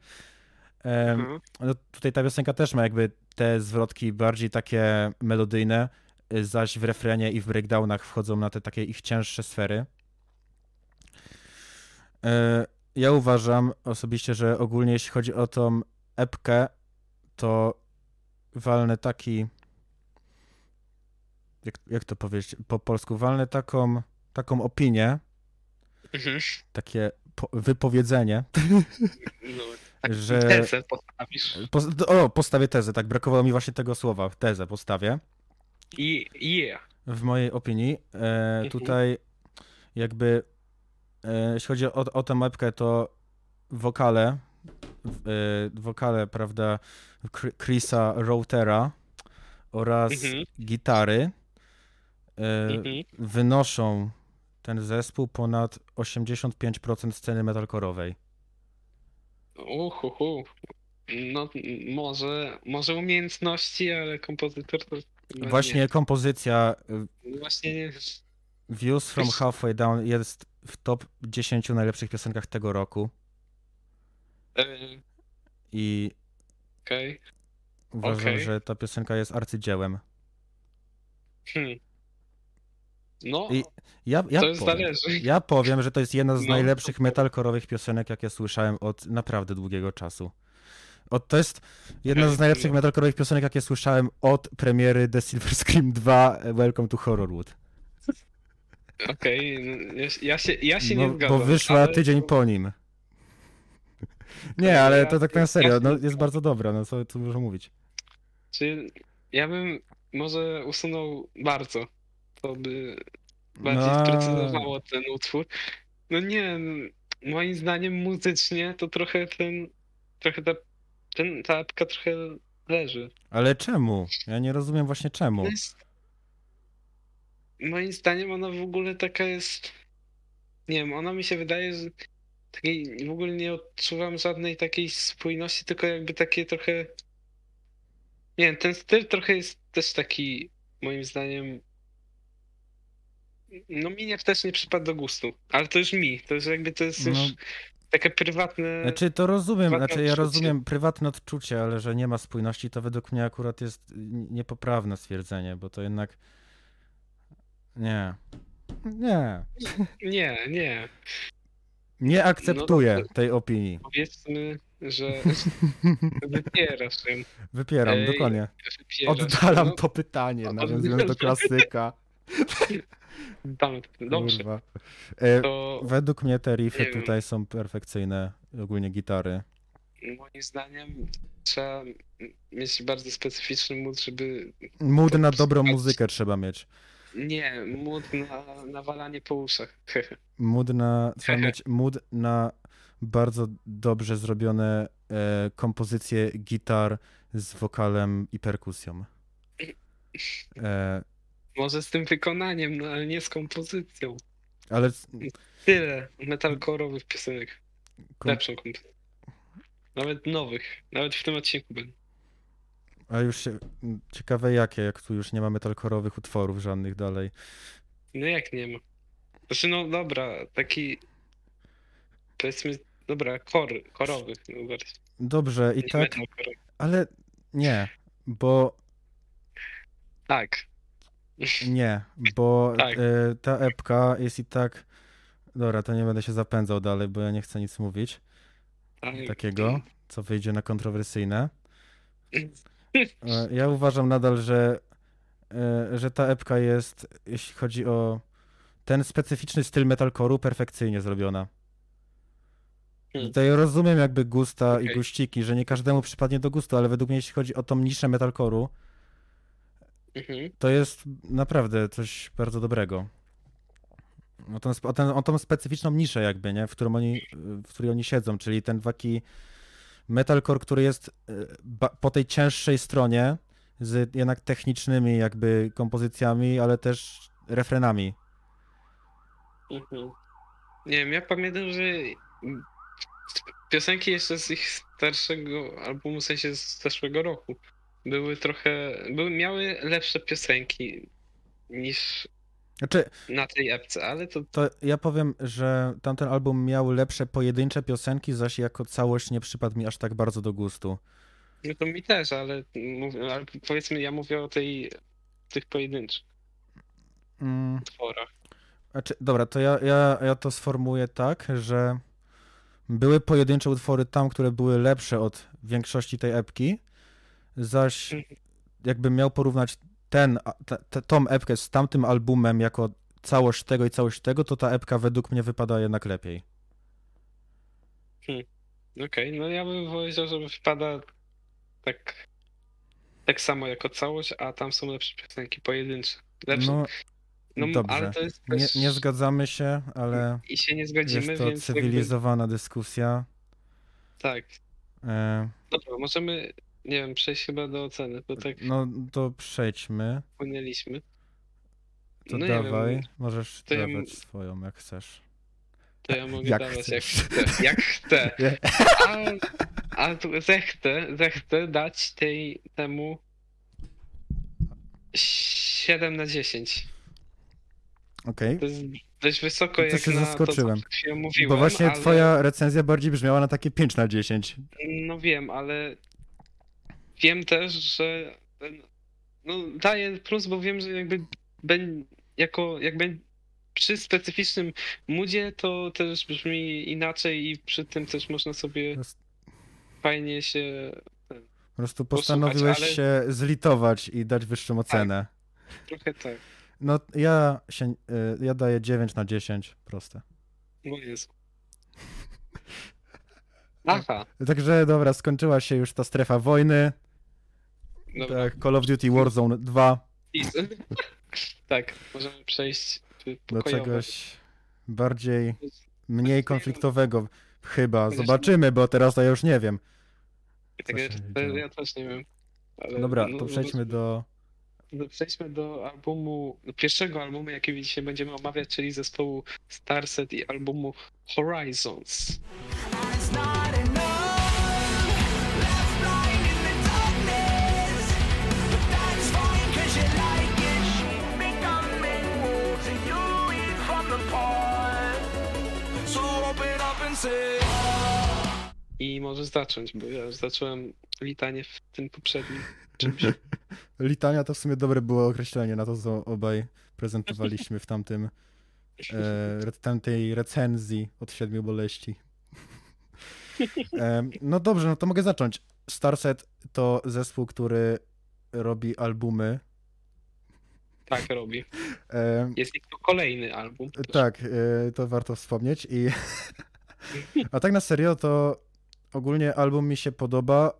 [SPEAKER 3] Mhm.
[SPEAKER 2] no tutaj ta piosenka też ma jakby te zwrotki bardziej takie melodyjne, zaś w refrenie i w breakdownach wchodzą na te takie ich cięższe sfery. E, Ja uważam osobiście, że ogólnie jeśli chodzi o tą epkę, to walnę taki jak, jak to powiedzieć po polsku, walnę taką, taką opinię,
[SPEAKER 3] Mhm.
[SPEAKER 2] takie po, wypowiedzenie,
[SPEAKER 3] No, [laughs] tak
[SPEAKER 2] że...
[SPEAKER 3] tezę postawisz.
[SPEAKER 2] Pos- o, postawię tezę, tak, brakowało mi właśnie tego słowa, tezę postawię.
[SPEAKER 3] I yeah.
[SPEAKER 2] W mojej opinii, e, tutaj jakby, e, jeśli chodzi o, o tę mapkę, to wokale, e, wokale, prawda, Chrisa Routera oraz
[SPEAKER 3] Mhm.
[SPEAKER 2] gitary e,
[SPEAKER 3] Mhm.
[SPEAKER 2] wynoszą ten zespół ponad 85% sceny metalkorowej.
[SPEAKER 3] Uhuhu. No może, może umiejętności, ale kompozytor to chyba
[SPEAKER 2] Właśnie kompozycja
[SPEAKER 3] nie. Właśnie nie.
[SPEAKER 2] Views from Halfway Down jest w top 10 najlepszych piosenkach tego roku
[SPEAKER 3] E,
[SPEAKER 2] i
[SPEAKER 3] Okej.
[SPEAKER 2] uważam,
[SPEAKER 3] Okej.
[SPEAKER 2] że ta piosenka jest arcydziełem.
[SPEAKER 3] Hmm. No,
[SPEAKER 2] I ja, ja,
[SPEAKER 3] to już
[SPEAKER 2] powiem,
[SPEAKER 3] zależy.
[SPEAKER 2] ja powiem, że to jest jedna z
[SPEAKER 3] No,
[SPEAKER 2] najlepszych metalkorowych piosenek, jakie słyszałem od naprawdę długiego czasu. Od, to jest jedna z najlepszych
[SPEAKER 3] no.
[SPEAKER 2] metalkorowych piosenek, jakie słyszałem od premiery The Silver Scream 2 Welcome to Horrorwood.
[SPEAKER 3] Okej, ja, ja się, ja się nie
[SPEAKER 2] Bo,
[SPEAKER 3] zgadzam.
[SPEAKER 2] bo wyszła
[SPEAKER 3] ale
[SPEAKER 2] tydzień po nim. Nie, ale to tak na serio, no, jest bardzo dobra, no co tu dużo mówić.
[SPEAKER 3] Czy ja bym może usunął bardzo. To by bardziej
[SPEAKER 2] No.
[SPEAKER 3] sprecyzowało ten utwór. No nie, moim zdaniem muzycznie to trochę ten, trochę ta, ten, ta apka trochę leży.
[SPEAKER 2] Ale czemu? Ja nie rozumiem właśnie czemu.
[SPEAKER 3] No jest, moim zdaniem ona w ogóle taka jest, nie wiem, ona mi się wydaje, że takiej w ogóle nie odczuwam żadnej takiej spójności, tylko jakby takie trochę, nie wiem, ten styl trochę jest też taki, moim zdaniem, no mi też nie przypadł do gustu, ale to już mi, to już jakby to jest już
[SPEAKER 2] No.
[SPEAKER 3] takie prywatne,
[SPEAKER 2] Znaczy to rozumiem, znaczy ja
[SPEAKER 3] odczucie.
[SPEAKER 2] rozumiem prywatne odczucie, ale że nie ma spójności, to według mnie akurat jest niepoprawne stwierdzenie, bo to jednak nie. Nie.
[SPEAKER 3] nie, nie,
[SPEAKER 2] Nie akceptuję
[SPEAKER 3] dobrze.
[SPEAKER 2] tej opinii.
[SPEAKER 3] powiedzmy, że [laughs] wypierasz ją,
[SPEAKER 2] Wypieram,
[SPEAKER 3] Ej,
[SPEAKER 2] dokładnie.
[SPEAKER 3] wypierasz
[SPEAKER 2] Oddalam
[SPEAKER 3] no,
[SPEAKER 2] to pytanie, nawiązując do klasyka. [laughs]
[SPEAKER 3] Damy, dobrze,
[SPEAKER 2] Kurwa. E,
[SPEAKER 3] to
[SPEAKER 2] według mnie te riffy tutaj są perfekcyjne, ogólnie gitary.
[SPEAKER 3] moim zdaniem trzeba mieć bardzo specyficzny mód, żeby...
[SPEAKER 2] Mood na
[SPEAKER 3] To
[SPEAKER 2] dobrą muzykę trzeba mieć.
[SPEAKER 3] Nie, mód na nawalanie po uszach. [laughs]
[SPEAKER 2] Mood na, trzeba mieć mood na bardzo dobrze zrobione e, kompozycje gitar z wokalem i perkusją. E,
[SPEAKER 3] Może z tym wykonaniem, no ale nie z kompozycją.
[SPEAKER 2] ale
[SPEAKER 3] Tyle metalcore'owych piosenek.
[SPEAKER 2] kom,
[SPEAKER 3] Lepszą kompozycją. Nawet nowych. Nawet w tym odcinku będą.
[SPEAKER 2] A już się, ciekawe jakie, jak tu już nie ma metalkorowych utworów żadnych dalej.
[SPEAKER 3] No jak nie ma? Znaczy no dobra, taki powiedzmy, dobra, kor, korowych no bardziej.
[SPEAKER 2] Dobrze, i
[SPEAKER 3] Nie
[SPEAKER 2] tak, ale nie, bo
[SPEAKER 3] Tak.
[SPEAKER 2] Nie, bo [laughs]
[SPEAKER 3] Tak.
[SPEAKER 2] e, ta epka jest i tak. Dobra, to nie będę się zapędzał dalej, bo ja nie chcę nic mówić
[SPEAKER 3] tak.
[SPEAKER 2] takiego, co wyjdzie na kontrowersyjne. [clears throat] E, Ja uważam nadal, że, e, że ta epka jest, jeśli chodzi o ten specyficzny styl metalcore'u, perfekcyjnie zrobiona.
[SPEAKER 3] Hmm.
[SPEAKER 2] Tutaj rozumiem jakby gusta i
[SPEAKER 3] Okej.
[SPEAKER 2] guściki, że nie każdemu przypadnie do gustu, ale według mnie, jeśli chodzi o tą niszę metalcore'u,
[SPEAKER 3] Mhm.
[SPEAKER 2] to jest naprawdę coś bardzo dobrego. O tą, o, ten, o tą specyficzną niszę jakby, nie? W, którym oni, w której oni siedzą, czyli ten taki metalcore, który jest e, po tej cięższej stronie z jednak technicznymi jakby kompozycjami, ale też refrenami.
[SPEAKER 3] Mhm. Nie wiem, ja pamiętam, że piosenki jeszcze z ich starszego albumu, w sensie z zeszłego roku, były trochę, były, miały lepsze piosenki niż
[SPEAKER 2] Znaczy,
[SPEAKER 3] na tej epce, ale to
[SPEAKER 2] to ja powiem, że tamten album miał lepsze pojedyncze piosenki, zaś jako całość nie przypadł mi aż tak bardzo do gustu.
[SPEAKER 3] No to mi też, ale, ale powiedzmy, ja mówię o tej, tych pojedynczych
[SPEAKER 2] Mm.
[SPEAKER 3] utworach.
[SPEAKER 2] Znaczy, dobra, to ja, ja, ja to sformułuję tak, że były pojedyncze utwory tam, które były lepsze od większości tej epki, zaś
[SPEAKER 3] Mhm.
[SPEAKER 2] jakbym miał porównać ten, te, tą epkę z tamtym albumem jako całość tego i całość tego, to ta epka według mnie wypada jednak lepiej.
[SPEAKER 3] Okej, no ja bym powiedział, że wypada tak, tak samo jako całość, a tam są lepsze piosenki pojedyncze. Lepsze.
[SPEAKER 2] No,
[SPEAKER 3] No,
[SPEAKER 2] dobrze.
[SPEAKER 3] ale to jest
[SPEAKER 2] nie,
[SPEAKER 3] też...
[SPEAKER 2] nie zgadzamy się, ale
[SPEAKER 3] I się nie zgodzimy,
[SPEAKER 2] jest to
[SPEAKER 3] więc jakby,
[SPEAKER 2] cywilizowana dyskusja.
[SPEAKER 3] tak.
[SPEAKER 2] E,
[SPEAKER 3] Dobra, możemy, nie wiem, przejść chyba do oceny, bo tak
[SPEAKER 2] no to przejdźmy.
[SPEAKER 3] płynęliśmy.
[SPEAKER 2] To
[SPEAKER 3] No nie
[SPEAKER 2] dawaj,
[SPEAKER 3] wiem,
[SPEAKER 2] możesz
[SPEAKER 3] to ja
[SPEAKER 2] dawać
[SPEAKER 3] m-
[SPEAKER 2] swoją, jak chcesz.
[SPEAKER 3] to ja mogę
[SPEAKER 2] Jak
[SPEAKER 3] dawać jak
[SPEAKER 2] chcesz.
[SPEAKER 3] chcę. Jak chcę.
[SPEAKER 2] Nie.
[SPEAKER 3] A, a tu zechcę, zechcę dać tej, temu 7 na 10.
[SPEAKER 2] Okej.
[SPEAKER 3] To jest dość wysoko
[SPEAKER 2] To
[SPEAKER 3] jak
[SPEAKER 2] się
[SPEAKER 3] na
[SPEAKER 2] zaskoczyłem.
[SPEAKER 3] to, co przed chwilą mówiłem,
[SPEAKER 2] Bo właśnie
[SPEAKER 3] ale...
[SPEAKER 2] twoja recenzja bardziej brzmiała na takie 5 na 10.
[SPEAKER 3] No wiem, ale wiem też, że no daję plus, bo wiem, że jakby ben, jako jakby przy specyficznym moodzie to też brzmi inaczej i przy tym też można sobie fajnie się
[SPEAKER 2] Po prostu postanowiłeś
[SPEAKER 3] ale- Tak.
[SPEAKER 2] się zlitować i dać wyższą ocenę.
[SPEAKER 3] trochę tak.
[SPEAKER 2] No ja się, y, ja daję 9 na 10, proste.
[SPEAKER 3] No jest. [laughs] Aha,
[SPEAKER 2] Także dobra, skończyła się już ta strefa wojny.
[SPEAKER 3] Dobra.
[SPEAKER 2] Tak, Call of Duty Warzone 2
[SPEAKER 3] I- [laughs] tak, możemy przejść
[SPEAKER 2] do
[SPEAKER 3] pokojowo.
[SPEAKER 2] czegoś bardziej, mniej konfliktowego. Chyba, zobaczymy, bo teraz to ja już nie wiem.
[SPEAKER 3] Tak, ja,
[SPEAKER 2] się
[SPEAKER 3] to
[SPEAKER 2] działo.
[SPEAKER 3] ja też nie wiem. Ale
[SPEAKER 2] Dobra,
[SPEAKER 3] no,
[SPEAKER 2] to
[SPEAKER 3] no,
[SPEAKER 2] przejdźmy do...
[SPEAKER 3] No, Przejdźmy do albumu, do pierwszego albumu, jaki dzisiaj będziemy omawiać, czyli zespołu Starset i albumu Horizons. I może zacząć, bo ja już zacząłem litanie w tym poprzednim [laughs] czymś.
[SPEAKER 2] Litania to w sumie dobre było określenie na to, co obaj prezentowaliśmy w tamtym, e, tamtej recenzji od siedmiu boleści. [laughs] E, no dobrze, no to mogę zacząć. Starset to zespół, który robi albumy.
[SPEAKER 3] Tak robi.
[SPEAKER 2] E,
[SPEAKER 3] Jest ich to kolejny album.
[SPEAKER 2] tak, e, to warto wspomnieć. I, [laughs] a tak na serio to ogólnie album mi się podoba,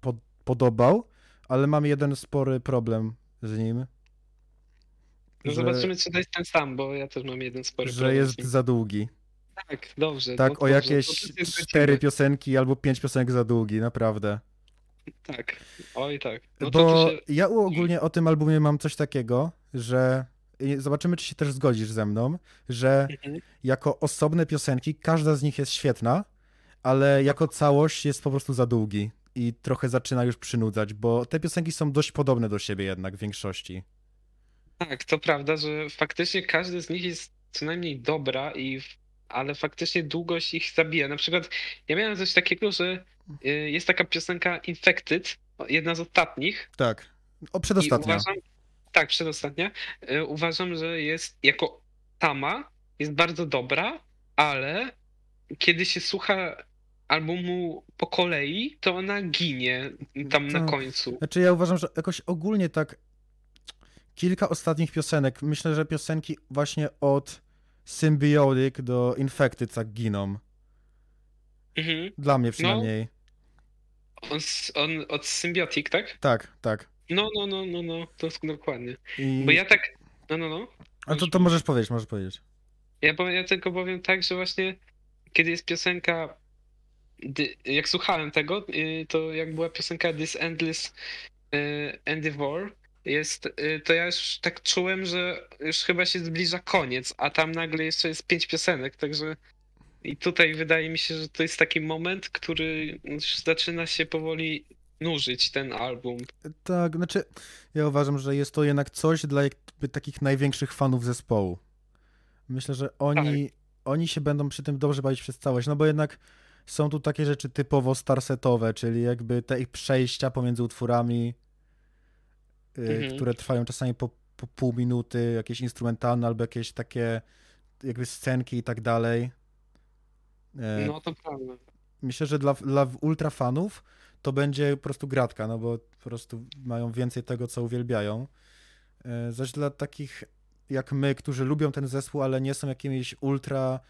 [SPEAKER 2] po, podobał, ale mam jeden spory problem z nim.
[SPEAKER 3] No
[SPEAKER 2] że,
[SPEAKER 3] zobaczymy, czy to jest ten sam, bo ja też mam jeden spory
[SPEAKER 2] że
[SPEAKER 3] problem z
[SPEAKER 2] jest za długi.
[SPEAKER 3] Tak, dobrze.
[SPEAKER 2] Tak,
[SPEAKER 3] no
[SPEAKER 2] o
[SPEAKER 3] dobrze,
[SPEAKER 2] jakieś cztery piosenki albo pięć piosenek za długi, naprawdę.
[SPEAKER 3] Tak, oj tak. No
[SPEAKER 2] Bo
[SPEAKER 3] się...
[SPEAKER 2] ja ogólnie o tym albumie mam coś takiego, że zobaczymy, czy się też zgodzisz ze mną, że
[SPEAKER 3] Mhm.
[SPEAKER 2] jako osobne piosenki każda z nich jest świetna, ale jako całość jest po prostu za długi i trochę zaczyna już przynudzać, bo te piosenki są dość podobne do siebie jednak w większości.
[SPEAKER 3] Tak, to prawda, że faktycznie każdy z nich jest co najmniej dobra, i ale faktycznie długość ich zabija. Na przykład ja miałem coś takiego, że y, jest taka piosenka Infected, jedna z ostatnich,
[SPEAKER 2] Tak. O,
[SPEAKER 3] i
[SPEAKER 2] przedostatnia.
[SPEAKER 3] uważam, tak, przedostatnia, y, uważam, że jest jako sama, jest bardzo dobra, ale kiedy się słucha albumu po kolei, to ona ginie tam na
[SPEAKER 2] To-
[SPEAKER 3] końcu.
[SPEAKER 2] Znaczy ja uważam, że jakoś ogólnie tak kilka ostatnich piosenek, myślę, że piosenki właśnie od Symbiotic do Infected tak giną.
[SPEAKER 3] Mhm.
[SPEAKER 2] Dla mnie przynajmniej.
[SPEAKER 3] On, s- on od Symbiotic, tak?
[SPEAKER 2] Tak, tak.
[SPEAKER 3] No, no, no, no, no, to jest dokładnie.
[SPEAKER 2] I...
[SPEAKER 3] Bo ja tak. No, no, no.
[SPEAKER 2] A to, to możesz powiedzieć, możesz powiedzieć.
[SPEAKER 3] Ja, powiem, ja tylko powiem tak, że właśnie kiedy jest piosenka. Jak słuchałem tego, y, to jak była piosenka This Endless y, Endeavor, jest, y, to ja już tak czułem, że już chyba się zbliża koniec, a tam nagle jeszcze jest pięć piosenek, także. I tutaj wydaje mi się, że to jest taki moment, który już zaczyna się powoli nużyć ten album.
[SPEAKER 2] Tak, znaczy ja uważam, że jest to jednak coś dla jakby takich największych fanów zespołu. Myślę, że oni, oni się będą przy tym dobrze bawić przez całość, no bo jednak są tu takie rzeczy typowo starsetowe, czyli jakby te ich przejścia pomiędzy utworami, y,
[SPEAKER 3] Mhm.
[SPEAKER 2] które trwają czasami po, po pół minuty, jakieś instrumentalne albo jakieś takie jakby scenki i tak dalej. E,
[SPEAKER 3] No to prawda.
[SPEAKER 2] Myślę, że dla, dla ultra fanów to będzie po prostu gratka, no bo po prostu mają więcej tego, co uwielbiają. E, Zaś dla takich jak my, którzy lubią ten zespół, ale nie są jakimiś ultra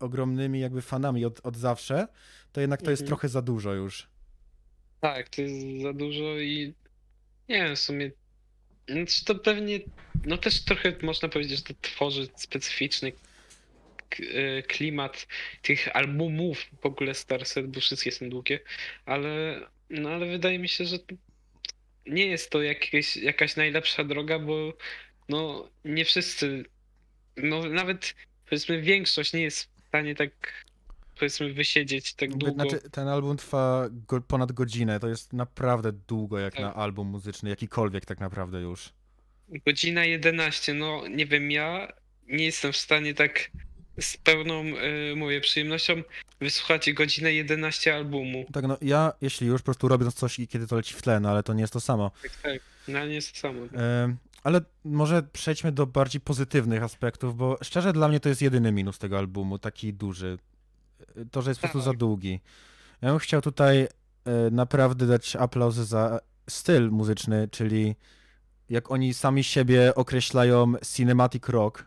[SPEAKER 2] ogromnymi jakby fanami od, od zawsze, to jednak to jest
[SPEAKER 3] Mhm.
[SPEAKER 2] trochę za dużo już.
[SPEAKER 3] Tak, to jest za dużo i nie wiem, w sumie. Znaczy to pewnie, no też trochę można powiedzieć, że to tworzy specyficzny klimat tych albumów w ogóle Starset, bo wszystkie są długie, ale, no ale wydaje mi się, że nie jest to jakieś, jakaś najlepsza droga, bo no nie wszyscy, no nawet powiedzmy większość nie jest w stanie tak powiedzmy wysiedzieć tak długo.
[SPEAKER 2] Znaczy, ten album trwa go, ponad godzinę, to jest naprawdę długo jak
[SPEAKER 3] Tak.
[SPEAKER 2] na album muzyczny, jakikolwiek tak naprawdę już.
[SPEAKER 3] Godzina 11, no nie wiem, ja nie jestem w stanie tak z pełną, y, mówię, przyjemnością wysłuchać godzinę 11 albumu.
[SPEAKER 2] Tak, no ja, jeśli już po prostu robiąc coś i kiedy to leci w tle, no ale to nie jest to samo.
[SPEAKER 3] Tak, tak. No nie jest to samo.
[SPEAKER 2] Em, Ale może przejdźmy do bardziej pozytywnych aspektów, bo szczerze dla mnie to jest jedyny minus tego albumu, taki duży. To, że jest po prostu za
[SPEAKER 3] Tak.
[SPEAKER 2] długi. Ja bym chciał tutaj e, naprawdę dać aplauz za styl muzyczny, czyli jak oni sami siebie określają cinematic rock.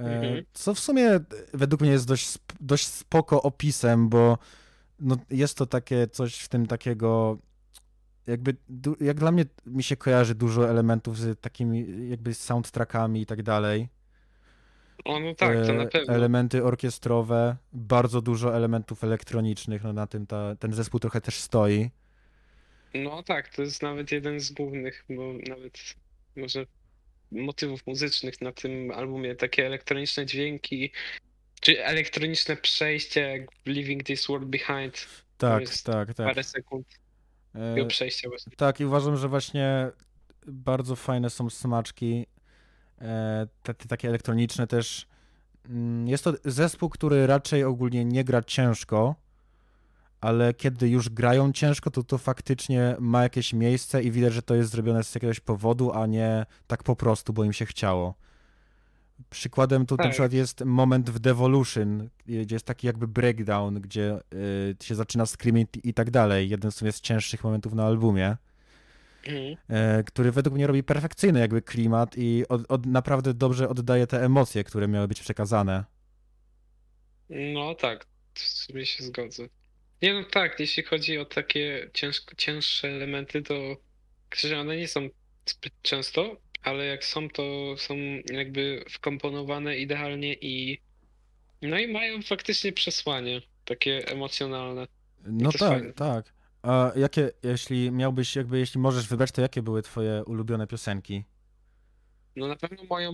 [SPEAKER 2] E,
[SPEAKER 3] Mhm.
[SPEAKER 2] Co w sumie e, według mnie jest dość, dość spoko opisem, bo no, jest to takie coś w tym takiego jakby, jak dla mnie mi się kojarzy dużo elementów z takimi jakby soundtrackami i tak dalej.
[SPEAKER 3] O, no tak, to na
[SPEAKER 2] E,
[SPEAKER 3] pewno.
[SPEAKER 2] Elementy orkiestrowe, bardzo dużo elementów elektronicznych, no na tym ta, ten zespół trochę też stoi.
[SPEAKER 3] No tak, to jest nawet jeden z głównych, bo nawet może motywów muzycznych na tym albumie, takie elektroniczne dźwięki, czy elektroniczne przejścia, jak Leaving This World Behind,
[SPEAKER 2] Tak, tak, tak.
[SPEAKER 3] parę sekund
[SPEAKER 2] E,
[SPEAKER 3] tego przejścia właśnie.
[SPEAKER 2] Tak, i uważam, że właśnie bardzo fajne są smaczki, e, te, te takie elektroniczne też. Mm, Jest to zespół, który raczej ogólnie nie gra ciężko, ale kiedy już grają ciężko, to to faktycznie ma jakieś miejsce i widać, że to jest zrobione z jakiegoś powodu, a nie tak po prostu, bo im się chciało. Przykładem tu na
[SPEAKER 3] Tak.
[SPEAKER 2] przykład jest moment w Devolution, gdzie jest taki jakby breakdown, gdzie y, się zaczyna screaming i tak dalej. Jeden sumie z cięższych momentów na albumie
[SPEAKER 3] Mhm.
[SPEAKER 2] e, który według mnie robi perfekcyjny jakby klimat i od, od, naprawdę dobrze oddaje te emocje, które miały być przekazane.
[SPEAKER 3] No tak, w sumie się zgodzę. Nie no tak, jeśli chodzi o takie cięższe elementy, to że one nie są zbyt często, ale jak są, to są jakby wkomponowane idealnie i no i mają faktycznie przesłanie takie emocjonalne.
[SPEAKER 2] No tak,
[SPEAKER 3] fajne.
[SPEAKER 2] tak. A jakie, jeśli miałbyś, jakby, jeśli możesz wybrać, to jakie były twoje ulubione piosenki?
[SPEAKER 3] No na pewno moją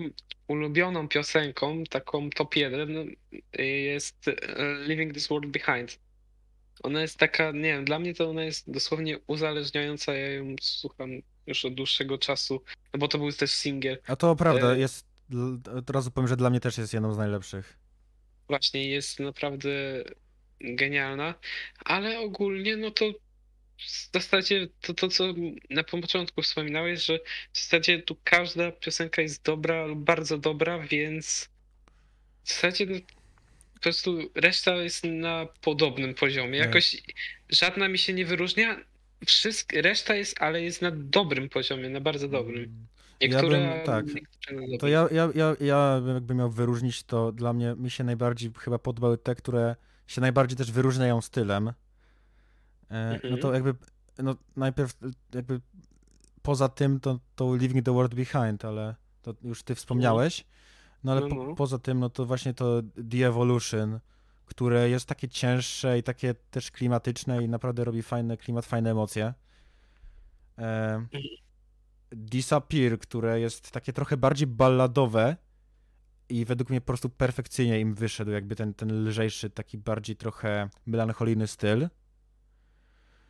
[SPEAKER 3] ulubioną piosenką, taką top 1 jest e, Leaving This World Behind. Ona jest taka, nie wiem, dla mnie to ona jest dosłownie uzależniająca, ja ją słucham już od dłuższego czasu, no bo to był też singiel.
[SPEAKER 2] A to prawda,
[SPEAKER 3] E-
[SPEAKER 2] jest, od razu powiem, że dla mnie też jest jedną z najlepszych.
[SPEAKER 3] Właśnie jest naprawdę genialna, ale ogólnie no to w zasadzie to, to co na początku wspominałeś, że w zasadzie tu każda piosenka jest dobra lub bardzo dobra, więc w zasadzie no, prostu reszta jest na podobnym poziomie.
[SPEAKER 2] Tak.
[SPEAKER 3] Jakoś żadna mi się nie wyróżnia. Wszystk, reszta jest, ale jest na dobrym poziomie, na bardzo dobrym.
[SPEAKER 2] Ja
[SPEAKER 3] Niektóre,
[SPEAKER 2] bym- tak. To ja, ja, ja, ja bym jakby miał wyróżnić, to dla mnie, mi się najbardziej chyba podobały te, które się najbardziej też wyróżniają stylem. E, No to
[SPEAKER 3] Mhm.
[SPEAKER 2] jakby, no najpierw jakby poza tym to, to Leaving the World Behind, ale to już ty wspomniałeś. No ale
[SPEAKER 3] No,
[SPEAKER 2] po,
[SPEAKER 3] no.
[SPEAKER 2] poza tym, no to właśnie to The Evolution, które jest takie cięższe i takie też klimatyczne i naprawdę robi fajny klimat, fajne emocje. E, Disappear, które jest takie trochę bardziej balladowe i według mnie po prostu perfekcyjnie im wyszedł jakby ten, ten lżejszy, taki bardziej trochę melancholijny styl.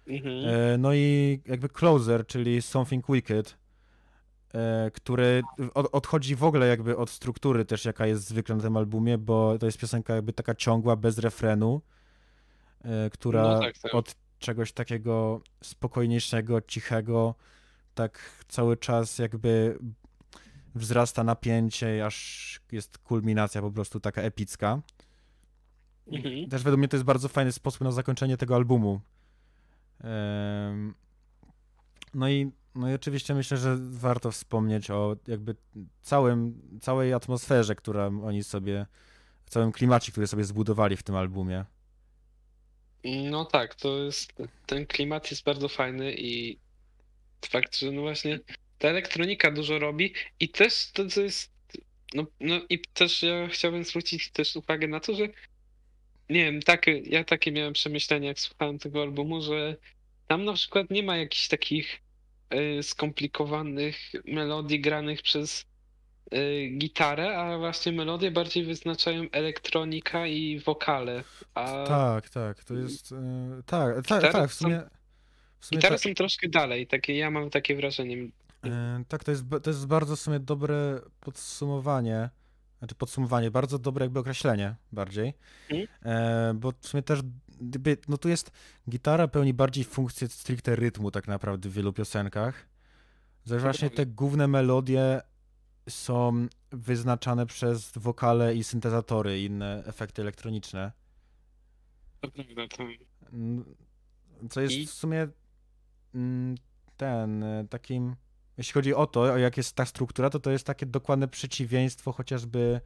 [SPEAKER 3] Mhm.
[SPEAKER 2] E, No i jakby Closer, czyli Something Wicked, który od, odchodzi w ogóle jakby od struktury też, jaka jest zwykle na tym albumie, bo to jest piosenka jakby taka ciągła, bez refrenu, e, która
[SPEAKER 3] No tak, tak.
[SPEAKER 2] od czegoś takiego spokojniejszego, cichego, tak cały czas jakby wzrasta napięcie, aż jest kulminacja po prostu taka epicka.
[SPEAKER 3] Mhm.
[SPEAKER 2] Też według mnie to jest bardzo fajny sposób na zakończenie tego albumu. No i, no i oczywiście myślę, że warto wspomnieć o jakby całym, całej atmosferze, którą oni sobie, całym klimacie, który sobie zbudowali w tym albumie.
[SPEAKER 3] No tak, to jest, ten klimat jest bardzo fajny i fakt, że no właśnie ta elektronika dużo robi i też to, co jest, no, no i też ja chciałbym zwrócić też uwagę na to, że nie wiem, tak, ja takie miałem przemyślenia, jak słuchałem tego albumu, że tam na przykład nie ma jakichś takich skomplikowanych melodii granych przez y, gitarę, a właśnie melodie bardziej wyznaczają elektronika i wokale. A
[SPEAKER 2] Tak, tak, to jest, e, tak, tak,
[SPEAKER 3] Gitary
[SPEAKER 2] tak, w
[SPEAKER 3] są-
[SPEAKER 2] sumie, w sumie
[SPEAKER 3] Gitary
[SPEAKER 2] tak,
[SPEAKER 3] są troszkę dalej, takie ja mam takie wrażenie.
[SPEAKER 2] tak, to jest, to jest bardzo w sumie dobre podsumowanie, znaczy podsumowanie, bardzo dobre jakby określenie bardziej,
[SPEAKER 3] Mhm.
[SPEAKER 2] e, bo w sumie też, gdyby, no tu jest, gitara pełni bardziej funkcję stricte rytmu tak naprawdę w wielu piosenkach, zaś właśnie te główne melodie są wyznaczane przez wokale i syntezatory i inne efekty elektroniczne.
[SPEAKER 3] To prawda, to...
[SPEAKER 2] Mm, Co jest w sumie mm, ten e, takim. Jeśli chodzi o to, o jak jest ta struktura, to to jest takie dokładne przeciwieństwo chociażby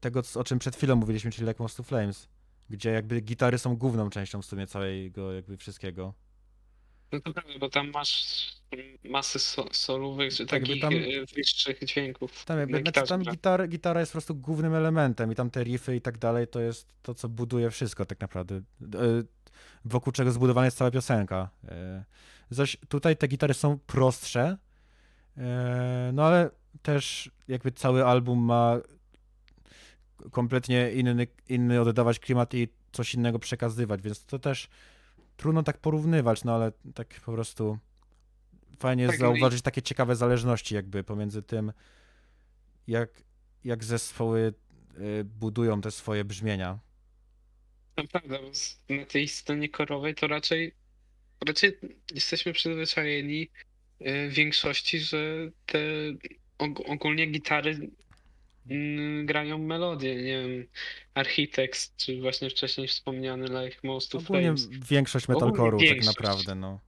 [SPEAKER 2] tego, o czym przed chwilą mówiliśmy, czyli Like Most to Flames, gdzie jakby gitary są główną częścią w sumie całego jakby wszystkiego.
[SPEAKER 3] No to prawda, bo tam masz masę so, solówek, czy
[SPEAKER 2] Tak,
[SPEAKER 3] takich
[SPEAKER 2] tam-
[SPEAKER 3] e, wyższych dźwięków
[SPEAKER 2] Tam, jakby,
[SPEAKER 3] na
[SPEAKER 2] znaczy, tam
[SPEAKER 3] gra.
[SPEAKER 2] gitara, gitara jest po prostu głównym elementem i tam te riffy i tak dalej to jest to, co buduje wszystko tak naprawdę. E, Wokół czego zbudowana jest cała piosenka. E, Zaś tutaj te gitary są prostsze, no ale też jakby cały album ma kompletnie inny, inny oddawać klimat i coś innego przekazywać, więc to też trudno tak porównywać, no ale tak po prostu fajnie
[SPEAKER 3] Tak, no
[SPEAKER 2] zauważyć takie ciekawe zależności jakby pomiędzy tym, jak, jak zespoły y, budują te swoje brzmienia.
[SPEAKER 3] Naprawdę, na tej scenie korowej to raczej, raczej jesteśmy przyzwyczajeni e, w większości, że te og ogólnie gitary grają melodię, nie wiem, Architects, czy właśnie wcześniej wspomniany Like Most to
[SPEAKER 2] Ogólnie
[SPEAKER 3] Flames.
[SPEAKER 2] większość metalcore'u tak naprawdę, no.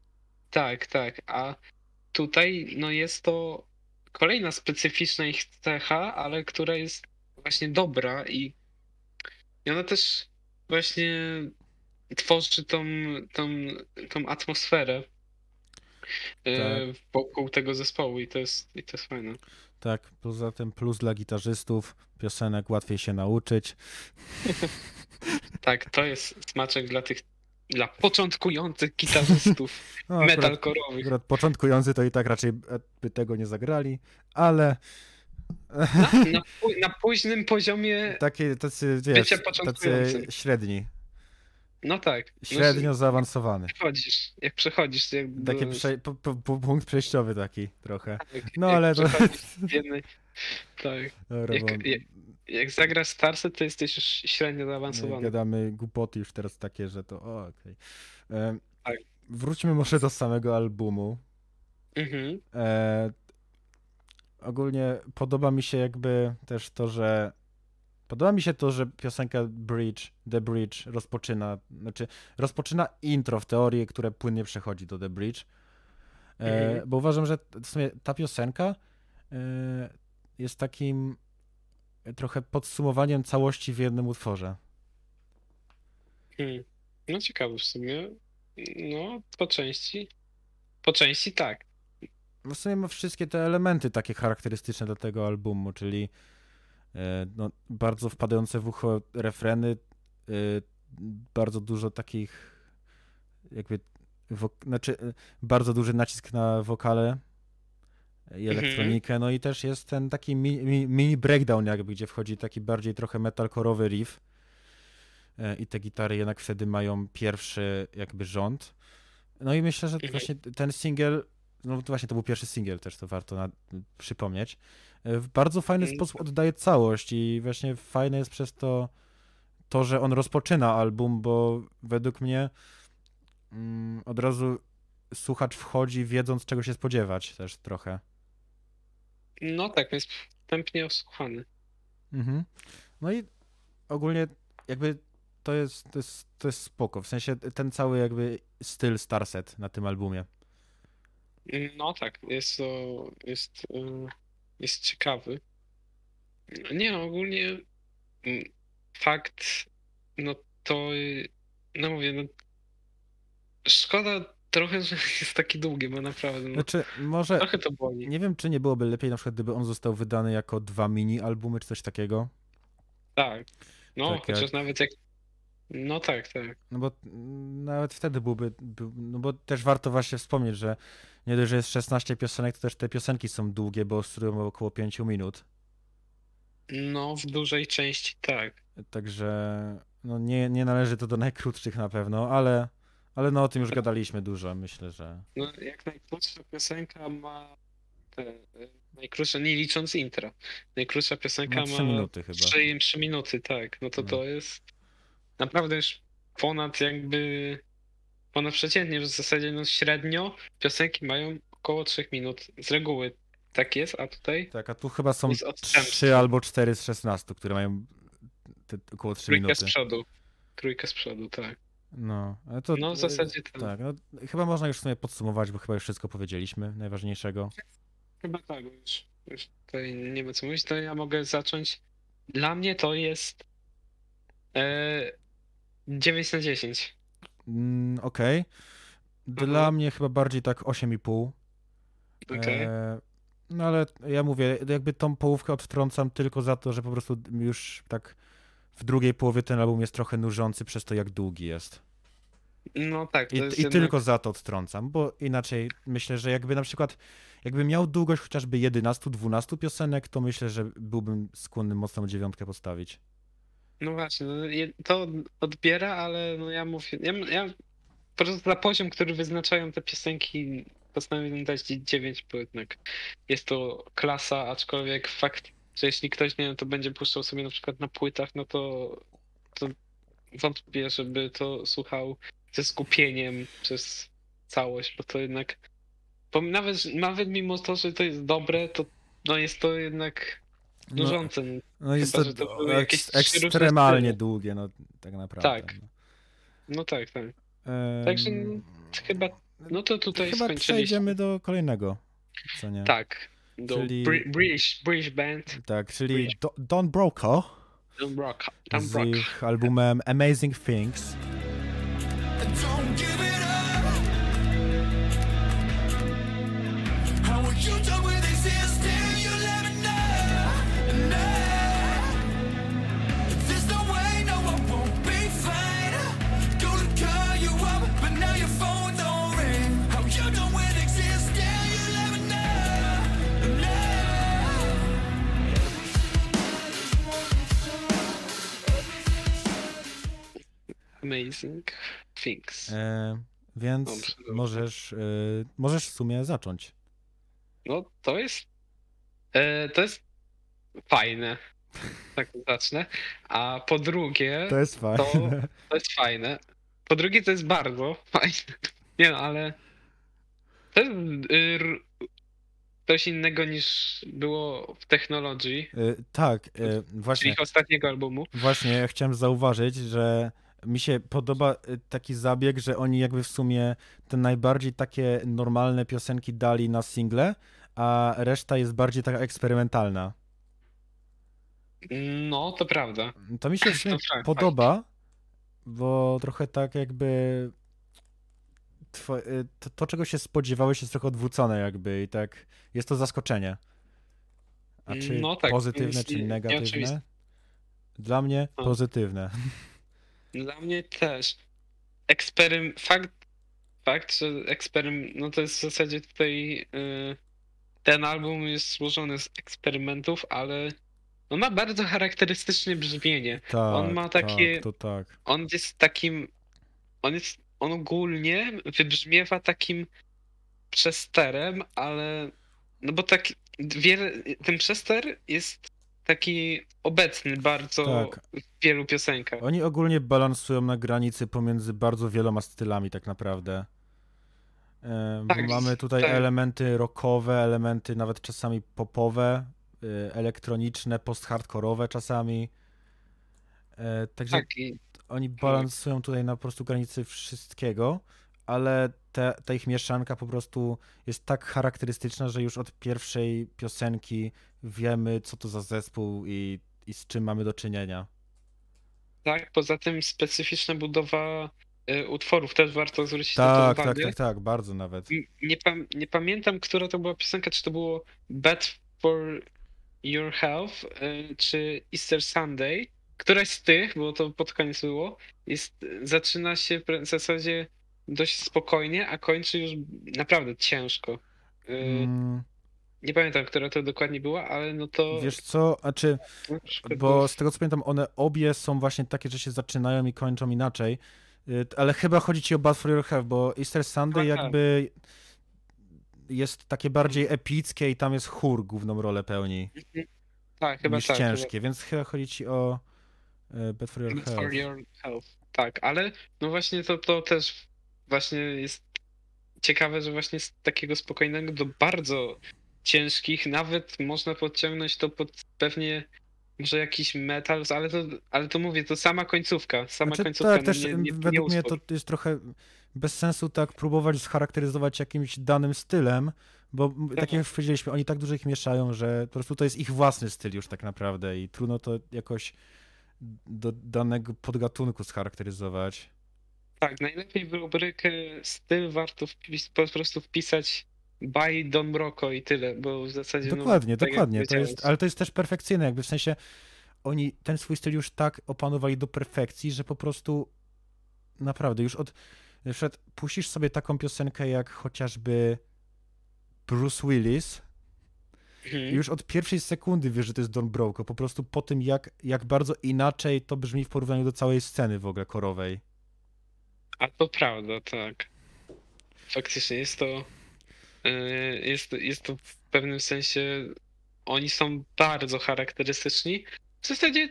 [SPEAKER 3] Tak, tak, a tutaj no jest to kolejna specyficzna ich cecha, ale która jest właśnie dobra i, i ona też właśnie tworzy tą, tą, tą atmosferę e,
[SPEAKER 2] Tak.
[SPEAKER 3] wokół tego zespołu i to jest, i to jest fajne.
[SPEAKER 2] Tak, poza tym plus dla gitarzystów, piosenek łatwiej się nauczyć. [laughs]
[SPEAKER 3] Tak, to jest smaczek dla tych, dla początkujących gitarzystów [laughs]
[SPEAKER 2] No,
[SPEAKER 3] metalkorowych.
[SPEAKER 2] akurat początkujący to i tak raczej by tego nie zagrali, ale
[SPEAKER 3] Na, na, [laughs] na późnym poziomie,
[SPEAKER 2] takie tacy, wiesz, tacy średni,
[SPEAKER 3] no tak. no,
[SPEAKER 2] średnio zaawansowany.
[SPEAKER 3] Przechodzisz, jak przechodzisz, jak
[SPEAKER 2] Taki prze, po, po, punkt przejściowy taki trochę.
[SPEAKER 3] tak,
[SPEAKER 2] No
[SPEAKER 3] jak
[SPEAKER 2] ale to...
[SPEAKER 3] jednej, tak.
[SPEAKER 2] Dobra,
[SPEAKER 3] Jak,
[SPEAKER 2] bo
[SPEAKER 3] jak, jak zagrasz Starset, to jesteś już średnio zaawansowany.
[SPEAKER 2] gadamy głupoty już teraz takie, że to o, okej. Em,
[SPEAKER 3] Tak.
[SPEAKER 2] Wróćmy może do samego albumu.
[SPEAKER 3] Mhm.
[SPEAKER 2] E, ogólnie podoba mi się jakby też to, że podoba mi się to, że piosenka Bridge, The Bridge rozpoczyna, znaczy rozpoczyna intro w teorii, które płynnie przechodzi do The Bridge. E. Bo uważam, że w sumie ta piosenka e, jest takim trochę podsumowaniem całości w jednym utworze.
[SPEAKER 3] Hmm. No ciekawe w sumie. No, po części. Po części tak.
[SPEAKER 2] w sumie ma wszystkie te elementy takie charakterystyczne dla tego albumu, czyli no, bardzo wpadające w ucho refreny, e, bardzo dużo takich jakby, wok- znaczy e, bardzo duży nacisk na wokale i
[SPEAKER 3] Mhm.
[SPEAKER 2] elektronikę, no i też jest ten taki mi, mi, mini breakdown jakby, gdzie wchodzi taki bardziej trochę metalkorowy riff e, i te gitary jednak wtedy mają pierwszy jakby rząd. No i myślę, że
[SPEAKER 3] Mhm.
[SPEAKER 2] właśnie ten singiel, no to właśnie to był pierwszy singiel też, to warto na, przypomnieć, e, w bardzo fajny
[SPEAKER 3] Mm.
[SPEAKER 2] sposób oddaje całość i właśnie fajne jest przez to to, że on rozpoczyna album, bo według mnie mm, od razu słuchacz wchodzi wiedząc czego się spodziewać też trochę.
[SPEAKER 3] No tak, jest wstępnie osłuchany.
[SPEAKER 2] Mhm. No i ogólnie jakby to jest, to jest, to jest spoko, w sensie ten cały jakby styl Starset na tym albumie.
[SPEAKER 3] No tak, jest to. Jest, y, jest ciekawy. Nie no, ogólnie mm, fakt, no to. No mówię, no. Szkoda trochę, że [laughs] jest taki długi, bo naprawdę. No,
[SPEAKER 2] Znaczy, może,
[SPEAKER 3] trochę to boli.
[SPEAKER 2] nie wiem, czy nie byłoby lepiej na przykład, gdyby on został wydany jako dwa mini albumy, czy coś takiego.
[SPEAKER 3] Tak. No,
[SPEAKER 2] Tak
[SPEAKER 3] chociaż
[SPEAKER 2] jak-
[SPEAKER 3] nawet jak. No tak, tak.
[SPEAKER 2] No bo nawet wtedy byłby, był, no bo też warto właśnie wspomnieć, że nie dość, że jest 16 piosenek, to też te piosenki są długie, bo ostrują około 5 minut.
[SPEAKER 3] No, w dużej części tak.
[SPEAKER 2] Także no nie, nie należy to do najkrótszych na pewno, ale, ale no o tym już gadaliśmy dużo, myślę, że...
[SPEAKER 3] No, jak najkrótsza piosenka ma. Te, y, najkrótsza, nie licząc intro. Najkrótsza piosenka
[SPEAKER 2] Ma
[SPEAKER 3] ma.
[SPEAKER 2] 3 minuty chyba.
[SPEAKER 3] 3, 3 minuty, tak. No to
[SPEAKER 2] No.
[SPEAKER 3] to jest naprawdę już ponad jakby ponad przeciętnie, w zasadzie no średnio piosenki mają około 3 minut. Z reguły tak jest, a tutaj
[SPEAKER 2] Tak, a tu chyba są
[SPEAKER 3] Jest odstępstwo.
[SPEAKER 2] 3 albo 4 z 16, które mają około 3
[SPEAKER 3] trójkę z
[SPEAKER 2] minuty.
[SPEAKER 3] przodu. Trójkę z przodu, tak.
[SPEAKER 2] No, to...
[SPEAKER 3] No w zasadzie tak.
[SPEAKER 2] Tak, no, chyba można już w sumie podsumować, bo chyba już wszystko powiedzieliśmy, najważniejszego.
[SPEAKER 3] Chyba tak, już, już tutaj nie ma co mówić, to ja mogę zacząć. Dla mnie to jest e, 9 na 10.
[SPEAKER 2] Mm, Okej. Dla
[SPEAKER 3] Mhm.
[SPEAKER 2] mnie chyba bardziej tak 8,5.
[SPEAKER 3] Okej.
[SPEAKER 2] E, no ale ja mówię, jakby tą połówkę odtrącam tylko za to, że po prostu już tak w drugiej połowie ten album jest trochę nużący przez to, jak długi jest.
[SPEAKER 3] No tak,
[SPEAKER 2] I, i
[SPEAKER 3] jednak...
[SPEAKER 2] tylko za to odtrącam, bo inaczej myślę, że jakby na przykład, jakby miał długość chociażby 11-12 piosenek, to myślę, że byłbym skłonny mocną dziewiątkę postawić.
[SPEAKER 3] No właśnie, no, to odbiera, ale no ja mówię, ja, ja po prostu za poziom, który wyznaczają te piosenki, postanowiłem dać 9, bo jednak jest to klasa, aczkolwiek fakt, że jeśli ktoś nie to będzie puszczał sobie na przykład na płytach, no to, to wątpię, żeby to słuchał ze skupieniem przez całość, bo to jednak nawet, nawet mimo to, że to jest dobre, to no jest to jednak Nużące. No,
[SPEAKER 2] no jest
[SPEAKER 3] chyba,
[SPEAKER 2] to,
[SPEAKER 3] to
[SPEAKER 2] ekstremalnie długie, no tak naprawdę.
[SPEAKER 3] Tak.
[SPEAKER 2] no.
[SPEAKER 3] no tak, tak.
[SPEAKER 2] Em,
[SPEAKER 3] Także chyba, no to tutaj
[SPEAKER 2] Chyba
[SPEAKER 3] skończyliśmy.
[SPEAKER 2] przejdziemy do kolejnego, co nie?
[SPEAKER 3] Tak, do
[SPEAKER 2] Czyli-
[SPEAKER 3] Bri- British, British Band.
[SPEAKER 2] Tak, czyli. Do- Don Broco.
[SPEAKER 3] Dumb Rock. Dumb
[SPEAKER 2] z ich albumem Amazing Things.
[SPEAKER 3] Amazing Things.
[SPEAKER 2] E, więc
[SPEAKER 3] Dobrze, dobrze.
[SPEAKER 2] możesz, e, możesz w sumie zacząć.
[SPEAKER 3] No to jest. E, to jest fajne. Tak [laughs] zacznę. A po drugie,
[SPEAKER 2] To jest fajne.
[SPEAKER 3] to jest fajne. Po drugie, to jest bardzo [laughs] fajne. Nie no, ale. To jest y, coś innego niż było w technologii,
[SPEAKER 2] E, tak,
[SPEAKER 3] czyli
[SPEAKER 2] właśnie.
[SPEAKER 3] ich ostatniego albumu.
[SPEAKER 2] Właśnie ja chciałem zauważyć, że mi się podoba y, taki zabieg, że oni jakby w sumie te najbardziej takie normalne piosenki dali na single, a reszta jest bardziej taka eksperymentalna.
[SPEAKER 3] No, to prawda.
[SPEAKER 2] To mi się
[SPEAKER 3] To
[SPEAKER 2] podoba, bo trochę tak jakby y, to, to, czego się spodziewałeś, jest trochę odwrócone jakby i tak jest to zaskoczenie. A czy
[SPEAKER 3] No tak,
[SPEAKER 2] pozytywne, czy negatywne? Dla mnie
[SPEAKER 3] No.
[SPEAKER 2] pozytywne.
[SPEAKER 3] Dla mnie też. Eksperym... Fakt, fakt, że eksperym... No to jest w zasadzie tutaj... y, ten album jest złożony z eksperymentów, ale on ma bardzo charakterystyczne brzmienie.
[SPEAKER 2] Tak,
[SPEAKER 3] On ma takie-
[SPEAKER 2] tak, to tak.
[SPEAKER 3] On jest takim... On jest... On ogólnie wybrzmiewa takim przesterem, ale... No bo tak wiele... Ten przester jest taki obecny bardzo
[SPEAKER 2] Tak.
[SPEAKER 3] w wielu piosenkach.
[SPEAKER 2] Oni ogólnie balansują na granicy pomiędzy bardzo wieloma stylami tak naprawdę.
[SPEAKER 3] Tak,
[SPEAKER 2] mamy tutaj
[SPEAKER 3] tak.
[SPEAKER 2] elementy rockowe, elementy nawet czasami popowe, e, elektroniczne, post-hardkorowe czasami. E, Także
[SPEAKER 3] Tak,
[SPEAKER 2] oni balansują tutaj na po prostu granicy wszystkiego, ale te, ta ich mieszanka po prostu jest tak charakterystyczna, że już od pierwszej piosenki wiemy, co to za zespół i, i z czym mamy do czynienia.
[SPEAKER 3] Tak, poza tym specyficzna budowa y, utworów też warto zwrócić na to
[SPEAKER 2] Tak, tak,
[SPEAKER 3] uwagę.
[SPEAKER 2] tak, tak, bardzo nawet.
[SPEAKER 3] Nie, pam- nie pamiętam, która to była piosenka, czy to było Bad for Your Health, y, czy Easter Sunday. Któraś z tych, bo to pod koniec było, jest, zaczyna się w zasadzie dość spokojnie, a kończy już naprawdę ciężko. Y,
[SPEAKER 2] Mm,
[SPEAKER 3] Nie pamiętam, która to dokładnie była, ale no to...
[SPEAKER 2] wiesz co, a czy, bo z tego co pamiętam, one obie są właśnie takie, że się zaczynają i kończą inaczej, Y, ale chyba chodzi ci o Bad for Your Health, bo Easter Sunday
[SPEAKER 3] Tak, tak.
[SPEAKER 2] jakby jest takie bardziej epickie i tam jest chór główną rolę pełni.
[SPEAKER 3] tak, chyba
[SPEAKER 2] niż
[SPEAKER 3] tak. chyba
[SPEAKER 2] ciężkie, więc chyba chodzi ci o e, Bad for Your
[SPEAKER 3] Good
[SPEAKER 2] Health.
[SPEAKER 3] for your health. Tak, ale no właśnie to, to też właśnie jest ciekawe, że właśnie z takiego spokojnego do bardzo ciężkich, nawet można podciągnąć to pod pewnie może jakiś metal, ale to, ale to mówię, to sama końcówka, sama
[SPEAKER 2] Znaczy,
[SPEAKER 3] końcówka.
[SPEAKER 2] tak,
[SPEAKER 3] no
[SPEAKER 2] też
[SPEAKER 3] nie, nie,
[SPEAKER 2] według
[SPEAKER 3] nie
[SPEAKER 2] mnie to jest trochę bez sensu tak próbować scharakteryzować jakimś danym stylem, bo m- tak jak już powiedzieliśmy, oni tak dużo ich mieszają, że po prostu to jest ich własny styl już tak naprawdę i trudno to jakoś do danego podgatunku scharakteryzować.
[SPEAKER 3] Tak, najlepiej w rubrykę styl warto po prostu wpisać by Don Broco i tyle, bo w zasadzie
[SPEAKER 2] Dokładnie,
[SPEAKER 3] no, tak
[SPEAKER 2] dokładnie. To jest, ale to jest też perfekcyjne, jakby w sensie oni ten swój styl już tak opanowali do perfekcji, że po prostu naprawdę już od. Na przykład puścisz sobie taką piosenkę jak chociażby Bruce Willis
[SPEAKER 3] Mhm.
[SPEAKER 2] i już od pierwszej sekundy wiesz, że to jest Don Broco. Po prostu po tym, jak, jak bardzo inaczej to brzmi w porównaniu do całej sceny w ogóle korowej.
[SPEAKER 3] A to prawda, tak. Faktycznie jest to. yy, Jest, jest to w pewnym sensie. Oni są bardzo charakterystyczni. W zasadzie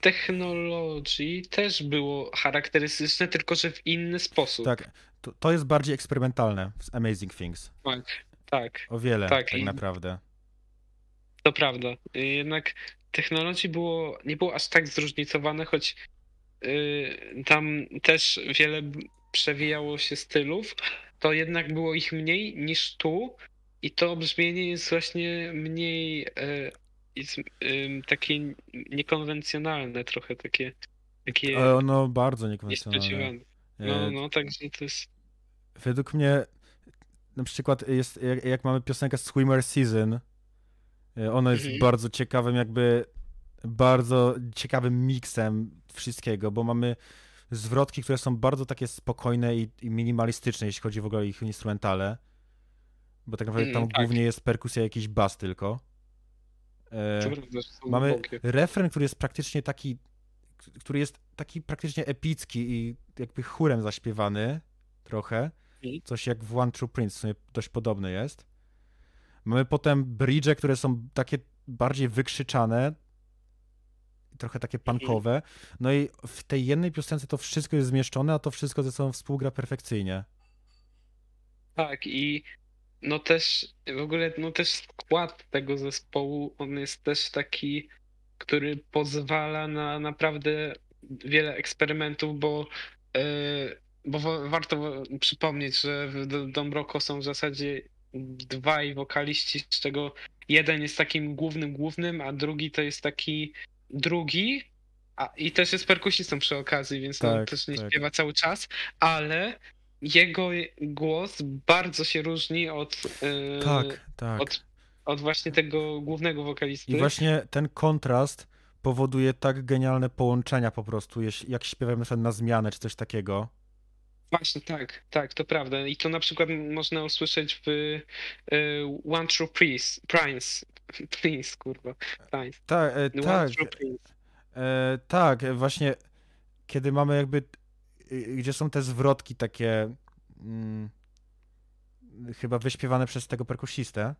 [SPEAKER 3] technologii też było charakterystyczne, tylko że w inny sposób.
[SPEAKER 2] Tak, to, to jest bardziej eksperymentalne z Amazing Things.
[SPEAKER 3] Tak, tak,
[SPEAKER 2] O wiele,
[SPEAKER 3] Tak,
[SPEAKER 2] tak naprawdę.
[SPEAKER 3] to prawda. Jednak technologii było, nie było aż tak zróżnicowane, choć tam też wiele przewijało się stylów, to jednak było ich mniej niż tu i to brzmienie jest właśnie mniej, yy, jest ym, takie niekonwencjonalne trochę, takie, takie
[SPEAKER 2] Ale ono bardzo niekonwencjonalne. E,
[SPEAKER 3] No, no, także to jest...
[SPEAKER 2] Według mnie na przykład jest, jak, jak mamy piosenkę Swimmer Season, ona jest
[SPEAKER 3] Mhm.
[SPEAKER 2] bardzo ciekawym jakby, bardzo ciekawym miksem wszystkiego, bo mamy zwrotki, które są bardzo takie spokojne i, i minimalistyczne, jeśli chodzi w ogóle o ich instrumentale, bo tak naprawdę tam
[SPEAKER 3] Mm, tak.
[SPEAKER 2] głównie jest perkusja, jakiś bas tylko. E, Mamy refren, który jest praktycznie taki, który jest taki praktycznie epicki i jakby chórem zaśpiewany trochę.
[SPEAKER 3] Mhm.
[SPEAKER 2] Coś jak w One True Prince, w sumie dość podobny jest. Mamy potem bridge, które są takie bardziej wykrzyczane, trochę takie
[SPEAKER 3] Mhm.
[SPEAKER 2] punkowe. No i w tej jednej piosence to wszystko jest zmieszczone, a to wszystko ze sobą współgra perfekcyjnie.
[SPEAKER 3] Tak, i no też w ogóle no też skład tego zespołu, on jest też taki, który pozwala na naprawdę wiele eksperymentów, bo, e, bo wa- warto wa- przypomnieć, że w D- Dom Rocco są w zasadzie dwaj wokaliści, z czego jeden jest takim głównym głównym, a drugi to jest taki drugi, a, i też jest perkusistą przy okazji, więc on
[SPEAKER 2] Tak,
[SPEAKER 3] też nie
[SPEAKER 2] tak.
[SPEAKER 3] śpiewa cały czas, ale jego głos bardzo się różni od, e,
[SPEAKER 2] Tak, tak.
[SPEAKER 3] od, od właśnie tego głównego wokalisty.
[SPEAKER 2] I właśnie ten kontrast powoduje tak genialne połączenia po prostu, jeśli, jak śpiewamy na na zmianę czy coś takiego.
[SPEAKER 3] Właśnie, tak, tak, to prawda. I to na przykład można usłyszeć w e, One True Prince, Prince, Prince, kurwa, Prince.
[SPEAKER 2] Tak, e, tak, e, tak, właśnie kiedy mamy jakby, y, gdzie są te zwrotki takie mm, chyba wyśpiewane przez tego perkusistę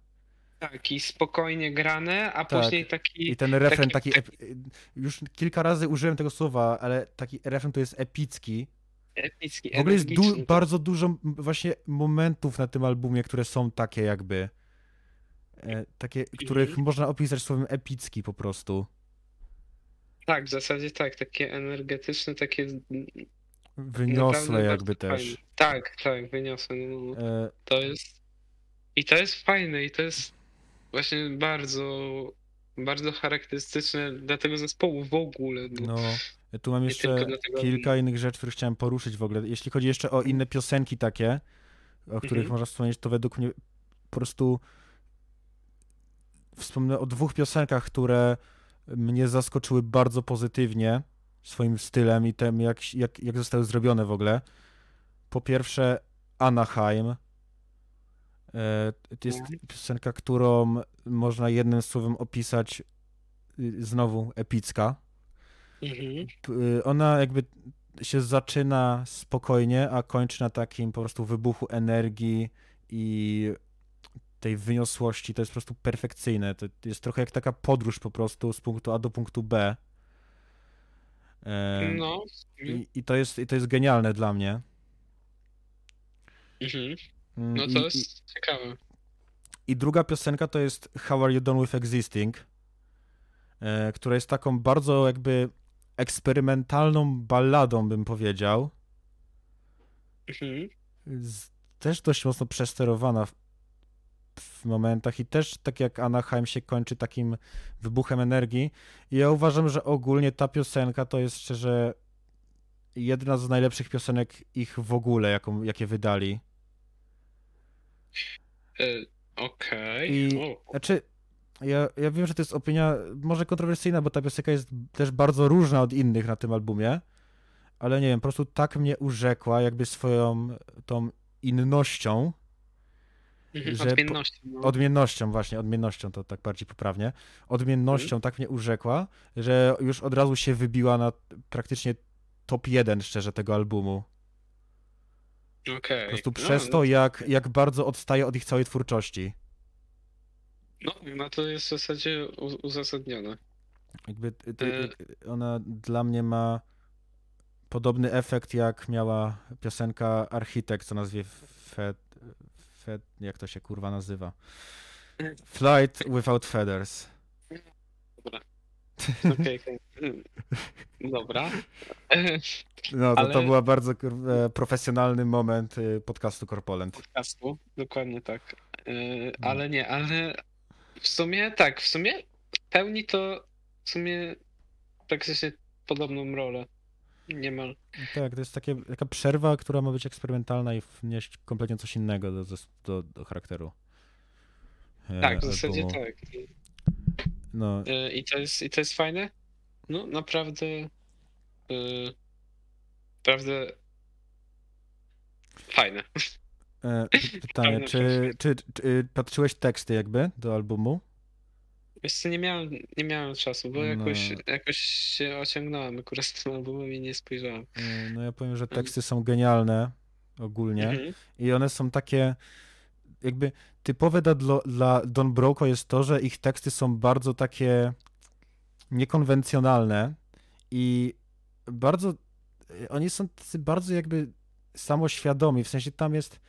[SPEAKER 3] Tak, i spokojnie grane, a
[SPEAKER 2] Tak.
[SPEAKER 3] później taki...
[SPEAKER 2] i ten refren
[SPEAKER 3] taki-
[SPEAKER 2] taki, y, już kilka razy użyłem tego słowa, ale taki refren to jest epicki.
[SPEAKER 3] epicki,
[SPEAKER 2] W ogóle jest du-
[SPEAKER 3] energiczny.
[SPEAKER 2] bardzo dużo właśnie momentów na tym albumie, które są takie jakby, takie, których można opisać słowem epicki po prostu.
[SPEAKER 3] Tak, w zasadzie tak, takie energetyczne, takie
[SPEAKER 2] Wyniosłe jakby też.
[SPEAKER 3] fajne. Tak, tak, wyniosłe. No, no, no.
[SPEAKER 2] E,
[SPEAKER 3] To jest. I to jest fajne, i to jest właśnie bardzo, bardzo charakterystyczne dla tego zespołu w ogóle.
[SPEAKER 2] No, tu mam jeszcze kilka innych rzeczy, które chciałem poruszyć w ogóle. Jeśli chodzi jeszcze o inne piosenki takie, o których
[SPEAKER 3] Mhm.
[SPEAKER 2] można wspomnieć, to według mnie po prostu wspomnę o dwóch piosenkach, które mnie zaskoczyły bardzo pozytywnie swoim stylem i tym, jak, jak, jak zostały zrobione w ogóle. Po pierwsze, Anaheim. E, To jest
[SPEAKER 3] Mhm.
[SPEAKER 2] piosenka, którą można jednym słowem opisać y, znowu epicka.
[SPEAKER 3] Mhm.
[SPEAKER 2] Y, Ona jakby się zaczyna spokojnie, a kończy na takim po prostu wybuchu energii i tej wyniosłości. To jest po prostu perfekcyjne. To jest trochę jak taka podróż po prostu z punktu A do punktu B.
[SPEAKER 3] No.
[SPEAKER 2] I, i, to jest, I to jest genialne dla mnie.
[SPEAKER 3] Mhm.
[SPEAKER 2] Mm,
[SPEAKER 3] No
[SPEAKER 2] i-
[SPEAKER 3] to
[SPEAKER 2] i,
[SPEAKER 3] jest ciekawe.
[SPEAKER 2] I druga piosenka to jest How Are You Done With Existing, e, która jest taką bardzo jakby eksperymentalną balladą, bym powiedział.
[SPEAKER 3] Mhm.
[SPEAKER 2] z, też dość mocno przesterowana w, w momentach i też tak jak Anaheim się kończy takim wybuchem energii. I ja uważam, że ogólnie ta piosenka to jest szczerze jedna z najlepszych piosenek ich w ogóle, jaką, jakie wydali.
[SPEAKER 3] E, Okej.
[SPEAKER 2] I-
[SPEAKER 3] O,
[SPEAKER 2] Znaczy, ja, ja wiem, że to jest opinia może kontrowersyjna, bo ta piosenka jest też bardzo różna od innych na tym albumie, ale nie wiem, po prostu tak mnie urzekła jakby swoją tą innością. Że po-
[SPEAKER 3] Odmienności. No.
[SPEAKER 2] Odmiennością, właśnie, odmiennością to tak bardziej poprawnie. Odmiennością tak mnie urzekła, że już od razu się wybiła na praktycznie top 1 szczerze tego albumu.
[SPEAKER 3] Okej.
[SPEAKER 2] Po prostu
[SPEAKER 3] No,
[SPEAKER 2] przez to, jak, jak bardzo odstaje od ich całej twórczości.
[SPEAKER 3] No, no to jest w zasadzie uzasadnione.
[SPEAKER 2] Jakby ty-
[SPEAKER 3] E.
[SPEAKER 2] ona dla mnie ma podobny efekt, jak miała piosenka Architekt, co nazwie Fed, Fed, jak to się kurwa nazywa? Flight Without Feathers. [laughs]
[SPEAKER 3] Okej, okej. Dobra. E,
[SPEAKER 2] No, to, to
[SPEAKER 3] Ale-
[SPEAKER 2] była bardzo e, profesjonalny moment y, podcastu Corpolent.
[SPEAKER 3] podcastu, dokładnie tak. E, Ale nie, ale w sumie tak, w sumie pełni to w sumie praktycznie podobną rolę. Niemal.
[SPEAKER 2] Tak, to jest takie, taka przerwa, która ma być eksperymentalna i wnieść kompletnie coś innego do, do, do charakteru. e,
[SPEAKER 3] Tak, w zasadzie tak. I,
[SPEAKER 2] No,
[SPEAKER 3] y, i, to jest, I to jest fajne. No naprawdę. y, Naprawdę. Fajne.
[SPEAKER 2] e, [laughs] pytanie,
[SPEAKER 3] Fajne
[SPEAKER 2] czy, czy, czy y, patrzyłeś teksty jakby do albumu?
[SPEAKER 3] Wiesz nie miałem, nie miałem czasu, bo jakoś,
[SPEAKER 2] No.
[SPEAKER 3] jakoś się ociągnąłem akurat z tym albumem i nie spojrzałem.
[SPEAKER 2] E, No ja powiem, że teksty są genialne ogólnie
[SPEAKER 3] Mhm.
[SPEAKER 2] i one są takie jakby typowe dla, dla- dla Don Broco jest to, że ich teksty są bardzo takie niekonwencjonalne i bardzo oni są tacy bardzo jakby samoświadomi, w sensie tam jest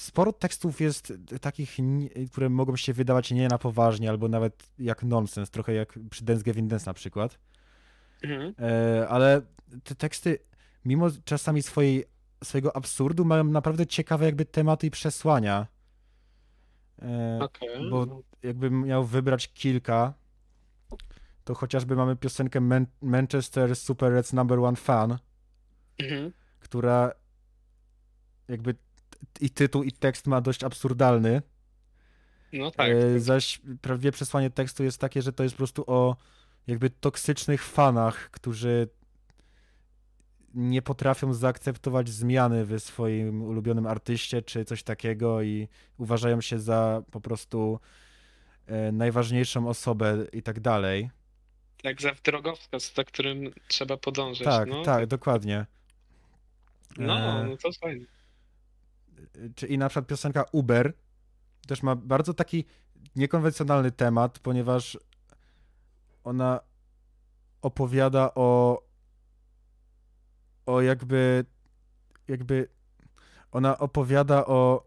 [SPEAKER 2] sporo tekstów jest takich, nie- które mogą się wydawać nie na poważnie, albo nawet jak nonsens, trochę jak przy Dance Gavin Dance na przykład.
[SPEAKER 3] Mhm.
[SPEAKER 2] E, ale te teksty, mimo czasami swojej, swojego absurdu, mają naprawdę ciekawe jakby tematy i przesłania. E,
[SPEAKER 3] Okej.
[SPEAKER 2] bo jakbym miał wybrać kilka, to chociażby mamy piosenkę Man- Manchester Super Reds Number One Fan,
[SPEAKER 3] Mhm.
[SPEAKER 2] która jakby i tytuł, i tekst ma dość absurdalny.
[SPEAKER 3] No tak.
[SPEAKER 2] E, zaś prawie przesłanie tekstu jest takie, że to jest po prostu o jakby toksycznych fanach, którzy nie potrafią zaakceptować zmiany w swoim ulubionym artyście czy coś takiego i uważają się za po prostu e, najważniejszą osobę i tak dalej.
[SPEAKER 3] Jak za drogowskaz, za którym trzeba podążać.
[SPEAKER 2] Tak,
[SPEAKER 3] no,
[SPEAKER 2] tak, dokładnie.
[SPEAKER 3] No,
[SPEAKER 2] E,
[SPEAKER 3] no to fajne.
[SPEAKER 2] Czy i na przykład piosenka Uber też ma bardzo taki niekonwencjonalny temat, ponieważ ona opowiada o o jakby jakby ona opowiada o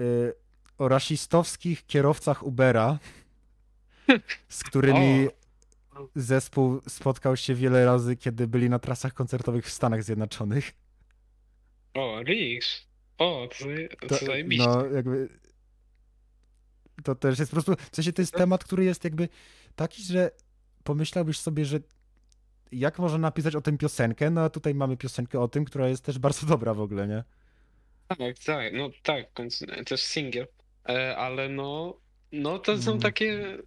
[SPEAKER 2] y, o rasistowskich kierowcach Ubera, z którymi [laughs]
[SPEAKER 3] O.
[SPEAKER 2] zespół spotkał się wiele razy, kiedy byli na trasach koncertowych w Stanach Zjednoczonych.
[SPEAKER 3] O, Rix. O, to, to, zajebiście.
[SPEAKER 2] no, jakby. To też jest po prostu. W sensie to jest temat, który jest jakby taki, że pomyślałbyś sobie, że jak można napisać o tym piosenkę? No a tutaj mamy piosenkę o tym, która jest też bardzo [laughs] dobra w ogóle, nie?
[SPEAKER 3] Tak, tak, no tak, też singiel. E, ale no, no to są
[SPEAKER 2] Mm.
[SPEAKER 3] takie,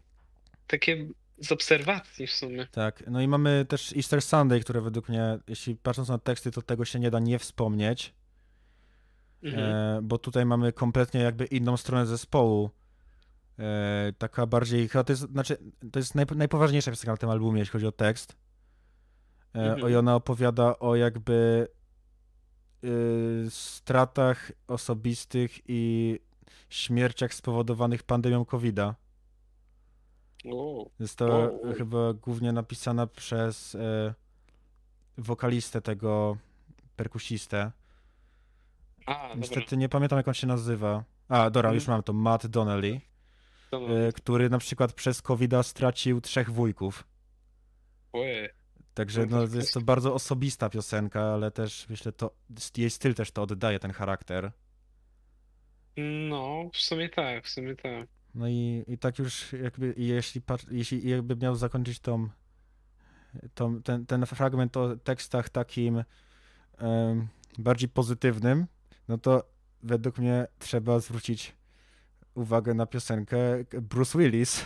[SPEAKER 3] takie z obserwacji w sumie.
[SPEAKER 2] Tak. No i mamy też Easter Sunday, które według mnie, jeśli patrząc na teksty, to tego się nie da nie wspomnieć.
[SPEAKER 3] Mhm.
[SPEAKER 2] E, bo tutaj mamy kompletnie jakby inną stronę zespołu. E, taka bardziej, chyba to jest, znaczy, to jest najp- najpoważniejsza piosenka na tym albumie, jeśli chodzi o tekst. E,
[SPEAKER 3] Mhm.
[SPEAKER 2] o, I ona opowiada o jakby y, stratach osobistych i śmierciach spowodowanych pandemią COVID-a.
[SPEAKER 3] O,
[SPEAKER 2] Jest to
[SPEAKER 3] O, o.
[SPEAKER 2] chyba głównie napisana przez wokalistę tego perkusistę.
[SPEAKER 3] A, dobra.
[SPEAKER 2] Niestety nie pamiętam jak on się nazywa. A, dobra, już
[SPEAKER 3] Mhm.
[SPEAKER 2] mam to. Matt Donnelly,
[SPEAKER 3] no,
[SPEAKER 2] e, który na przykład przez covid stracił trzech wujków.
[SPEAKER 3] ojej.
[SPEAKER 2] Także
[SPEAKER 3] No
[SPEAKER 2] no, jest to bardzo osobista piosenka, ale też myślę, to jej styl też to oddaje, ten charakter.
[SPEAKER 3] No, w sumie tak, w sumie tak.
[SPEAKER 2] No i, i tak już jakby, jeśli, jeśli jakby miał zakończyć tą, tą, ten, ten fragment o tekstach takim em, bardziej pozytywnym, no to według mnie trzeba zwrócić uwagę na piosenkę Bruce Willis,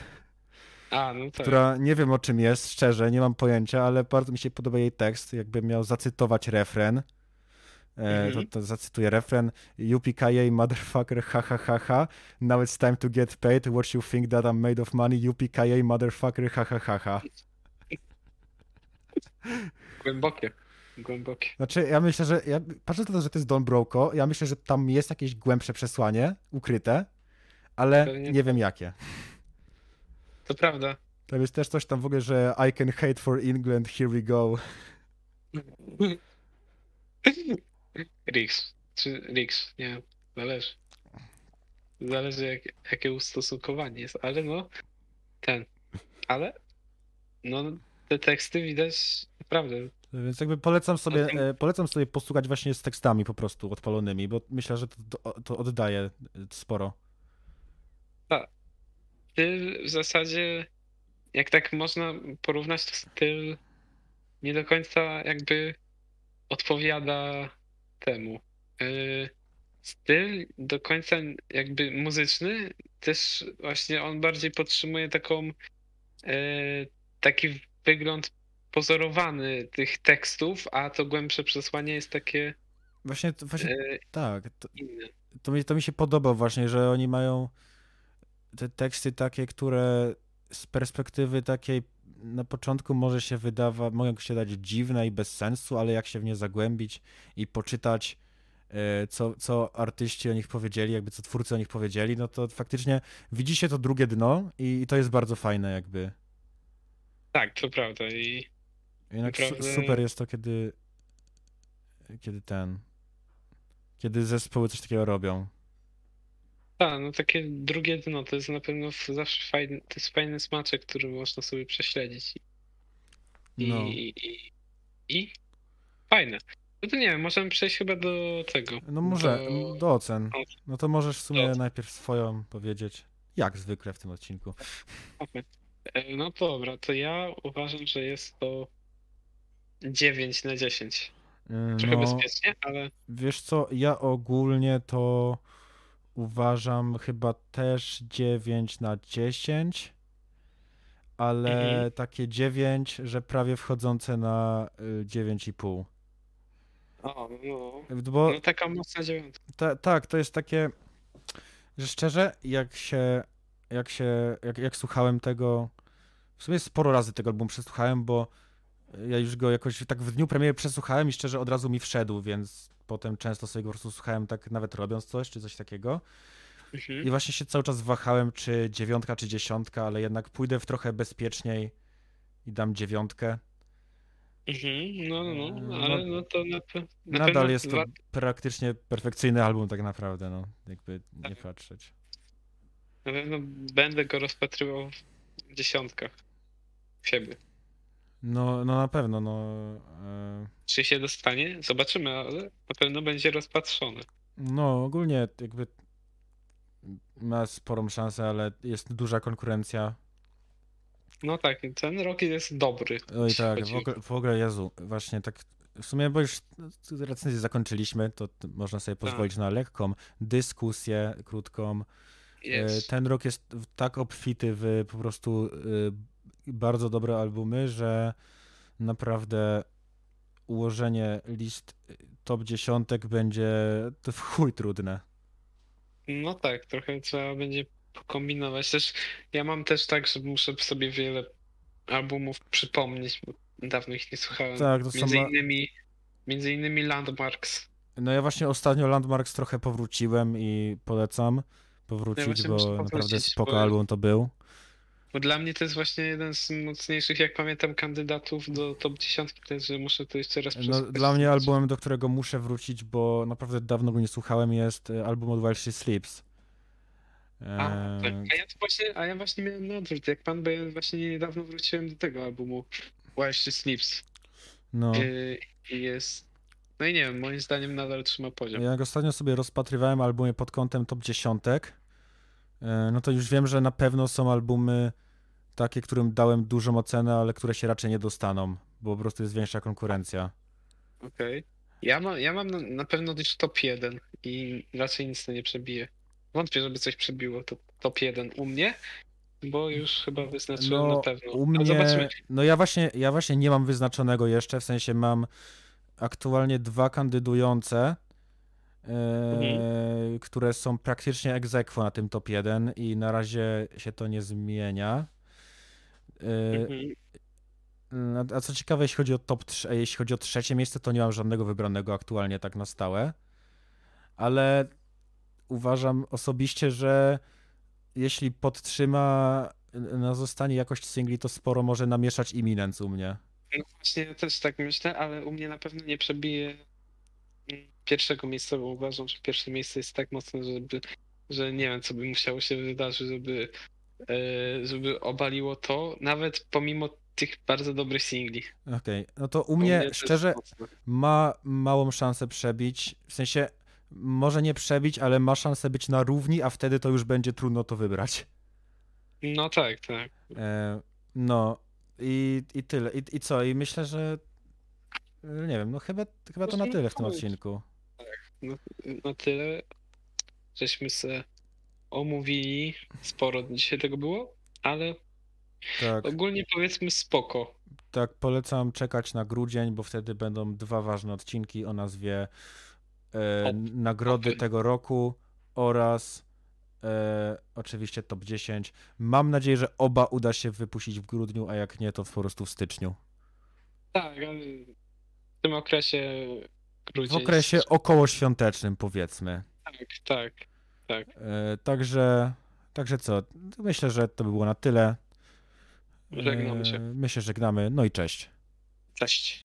[SPEAKER 3] A, no tak.
[SPEAKER 2] która nie wiem o czym jest, szczerze, nie mam pojęcia, ale bardzo mi się podoba jej tekst, jakbym miał zacytować refren. E, to,
[SPEAKER 3] Mhm.
[SPEAKER 2] to zacytuję refren. UPKA motherfucker ha ha ha ha. Now it's time to get paid. What you think that I'm made of money? UPKA motherfucker ha ha ha ha.
[SPEAKER 3] Głębokie. Głębokie.
[SPEAKER 2] Znaczy, ja myślę, że ja patrzę na to, że to jest Don Broco, ja myślę, że tam jest jakieś głębsze przesłanie ukryte, ale
[SPEAKER 3] Pewnie
[SPEAKER 2] nie wiem jakie.
[SPEAKER 3] To prawda.
[SPEAKER 2] Tam jest też coś tam w ogóle, że I can hate for England, here we go. [laughs]
[SPEAKER 3] Rix. Czy Rix? Nie. Zależy. Zależy jak, jakie ustosunkowanie jest, ale no ten. Ale no te teksty widać naprawdę.
[SPEAKER 2] Więc jakby polecam sobie, e, polecam sobie posłuchać właśnie z tekstami po prostu odpalonymi, bo myślę, że to, to, oddaje sporo.
[SPEAKER 3] Ty w zasadzie jak tak można porównać, to styl nie do końca jakby odpowiada temu. Yy, styl do końca jakby muzyczny też właśnie on bardziej podtrzymuje taką taki wygląd pozorowany tych tekstów, a to głębsze przesłanie jest takie
[SPEAKER 2] Właśnie, to- właśnie
[SPEAKER 3] yy,
[SPEAKER 2] tak, to, to, mi, to mi się podoba właśnie, że oni mają te teksty takie, które z perspektywy takiej na początku może się wydawać, mogą się dać dziwne i bez sensu, ale jak się w nie zagłębić i poczytać, e, co, co artyści o nich powiedzieli, jakby co twórcy o nich powiedzieli, no to faktycznie widzi się to drugie dno i, i to jest bardzo fajne jakby.
[SPEAKER 3] Tak, to prawda. I
[SPEAKER 2] Jednak
[SPEAKER 3] Naprawdę-
[SPEAKER 2] super jest to, kiedy, kiedy ten, kiedy zespoły coś takiego robią.
[SPEAKER 3] tak, no takie drugie dno to jest na pewno zawsze fajny, to jest fajny smaczek, który można sobie prześledzić. I,
[SPEAKER 2] No.
[SPEAKER 3] i, i, i fajne. No to nie wiem, możemy przejść chyba do tego.
[SPEAKER 2] No może,
[SPEAKER 3] do-
[SPEAKER 2] do ocen. No to możesz w sumie najpierw swoją powiedzieć, jak zwykle w tym odcinku.
[SPEAKER 3] Okej. E, No dobra, to ja uważam, że jest to 9 na 10.
[SPEAKER 2] Yy,
[SPEAKER 3] Trochę
[SPEAKER 2] No,
[SPEAKER 3] bezpiecznie, ale
[SPEAKER 2] wiesz co, ja ogólnie to uważam chyba też 9 na 10, ale
[SPEAKER 3] Mhm.
[SPEAKER 2] takie 9, że prawie wchodzące na y, 9,5.
[SPEAKER 3] o, no,
[SPEAKER 2] Bo
[SPEAKER 3] no taka mocna dziewiątka.
[SPEAKER 2] ta, tak, to jest takie, że szczerze, jak się, jak się, jak, jak słuchałem tego, w sumie sporo razy tego albumu przesłuchałem, bo ja już go jakoś tak w dniu premiery przesłuchałem i szczerze od razu mi wszedł, więc potem często sobie go po prostu słuchałem tak nawet robiąc coś, czy coś takiego.
[SPEAKER 3] Mhm.
[SPEAKER 2] I właśnie się cały czas wahałem, czy dziewiątka, czy dziesiątka, ale jednak pójdę w trochę bezpieczniej i dam dziewiątkę.
[SPEAKER 3] Mhm, no, no,
[SPEAKER 2] Eee,
[SPEAKER 3] no,
[SPEAKER 2] no,
[SPEAKER 3] ale no to na, na
[SPEAKER 2] Nadal jest to praktycznie perfekcyjny album tak naprawdę, no, jakby nie
[SPEAKER 3] Tak.
[SPEAKER 2] patrzeć.
[SPEAKER 3] na pewno będę go rozpatrywał w dziesiątkach siebie.
[SPEAKER 2] No, no na pewno, no. e,
[SPEAKER 3] Czy się dostanie? Zobaczymy, ale na pewno będzie rozpatrzony.
[SPEAKER 2] No, ogólnie jakby ma sporą szansę, ale jest duża konkurencja.
[SPEAKER 3] No tak, ten rok jest dobry.
[SPEAKER 2] Oj tak, w ogóle, w ogóle Jezu, właśnie tak w sumie, bo już recenzję zakończyliśmy, to można sobie pozwolić na lekką dyskusję krótką. E. Ten rok jest tak obfity w po prostu e, bardzo dobre albumy, że naprawdę ułożenie list e, top dziesiątek będzie to w chuj trudne.
[SPEAKER 3] No tak, trochę trzeba będzie pokombinować. Też ja mam też tak, że muszę sobie wiele albumów przypomnieć, bo dawno ich nie słuchałem.
[SPEAKER 2] Tak, to
[SPEAKER 3] między
[SPEAKER 2] la-
[SPEAKER 3] innymi między innymi Landmarks.
[SPEAKER 2] No ja właśnie ostatnio Landmarks trochę powróciłem i polecam powrócić,
[SPEAKER 3] muszę
[SPEAKER 2] bo naprawdę
[SPEAKER 3] powrócić,
[SPEAKER 2] spoko
[SPEAKER 3] bo-
[SPEAKER 2] album to był.
[SPEAKER 3] Bo dla mnie to jest właśnie jeden z mocniejszych, jak pamiętam, kandydatów do top 10, też, że muszę to jeszcze raz
[SPEAKER 2] No, dla mnie albumem, do którego muszę wrócić, bo naprawdę dawno go nie słuchałem, jest e, album od While She Sleeps.
[SPEAKER 3] A, tak.
[SPEAKER 2] Eee,
[SPEAKER 3] a, ja to właśnie, a ja właśnie miałem na odwrót, jak pan, bo ja właśnie niedawno wróciłem do tego albumu While She Sleeps.
[SPEAKER 2] no,
[SPEAKER 3] Yy, I jest... No i nie wiem, moim zdaniem nadal trzyma poziom.
[SPEAKER 2] jak ostatnio sobie rozpatrywałem albumy pod kątem top dziesiątek, e, no to już wiem, że na pewno są albumy takie, którym dałem dużą ocenę, ale które się raczej nie dostaną, bo po prostu jest większa konkurencja.
[SPEAKER 3] Okej. Ja, mam, ja mam na, na pewno już top 1 i raczej nic to nie przebije. Wątpię, żeby coś przebiło to top 1 u mnie, bo już chyba wyznaczyłem
[SPEAKER 2] No,
[SPEAKER 3] na pewno.
[SPEAKER 2] u mnie,
[SPEAKER 3] Zobaczymy.
[SPEAKER 2] no ja właśnie, ja właśnie nie mam wyznaczonego jeszcze, w sensie mam aktualnie dwa kandydujące, e,
[SPEAKER 3] Mhm.
[SPEAKER 2] które są praktycznie aequo na tym top 1 i na razie się to nie zmienia.
[SPEAKER 3] Mhm.
[SPEAKER 2] a- A co ciekawe, jeśli chodzi o top 3, jeśli chodzi o trzecie miejsce, to nie mam żadnego wybranego aktualnie tak na stałe, ale uważam osobiście, że jeśli podtrzyma na zostanie jakość singli, to sporo może namieszać Imminence u mnie.
[SPEAKER 3] No właśnie, ja też tak myślę, ale u mnie na pewno nie przebije mm, pierwszego miejsca, bo uważam, że pierwsze miejsce jest tak mocne, żeby, że nie wiem, co by musiało się wydarzyć, żeby, żeby obaliło to, nawet pomimo tych bardzo dobrych singli.
[SPEAKER 2] Okej, no to u
[SPEAKER 3] U
[SPEAKER 2] mnie
[SPEAKER 3] jest
[SPEAKER 2] szczerze ma małą szansę przebić, w sensie może nie przebić, ale ma szansę być na równi, a wtedy to już będzie trudno to wybrać.
[SPEAKER 3] No tak, tak.
[SPEAKER 2] E, No i, i tyle. I, I co? I myślę, że y, nie wiem, no chyba, chyba to na tyle w tym odcinku.
[SPEAKER 3] Na tyle, żeśmy se omówili, sporo dzisiaj tego było, ale
[SPEAKER 2] Tak,
[SPEAKER 3] ogólnie powiedzmy spoko.
[SPEAKER 2] tak, polecam czekać na grudzień, bo wtedy będą dwa ważne odcinki o nazwie e. Nagrody tego roku oraz e, oczywiście top 10. Mam nadzieję, że oba uda się wypuścić w grudniu, a jak nie, to po prostu w styczniu.
[SPEAKER 3] Tak, w tym okresie
[SPEAKER 2] W
[SPEAKER 3] grudzień.
[SPEAKER 2] okresie okołoświątecznym, powiedzmy.
[SPEAKER 3] Tak, tak, tak.
[SPEAKER 2] E, także, także co? Myślę, że to by było na tyle.
[SPEAKER 3] Żegnamy się.
[SPEAKER 2] E, My się żegnamy. No i cześć.
[SPEAKER 3] Cześć.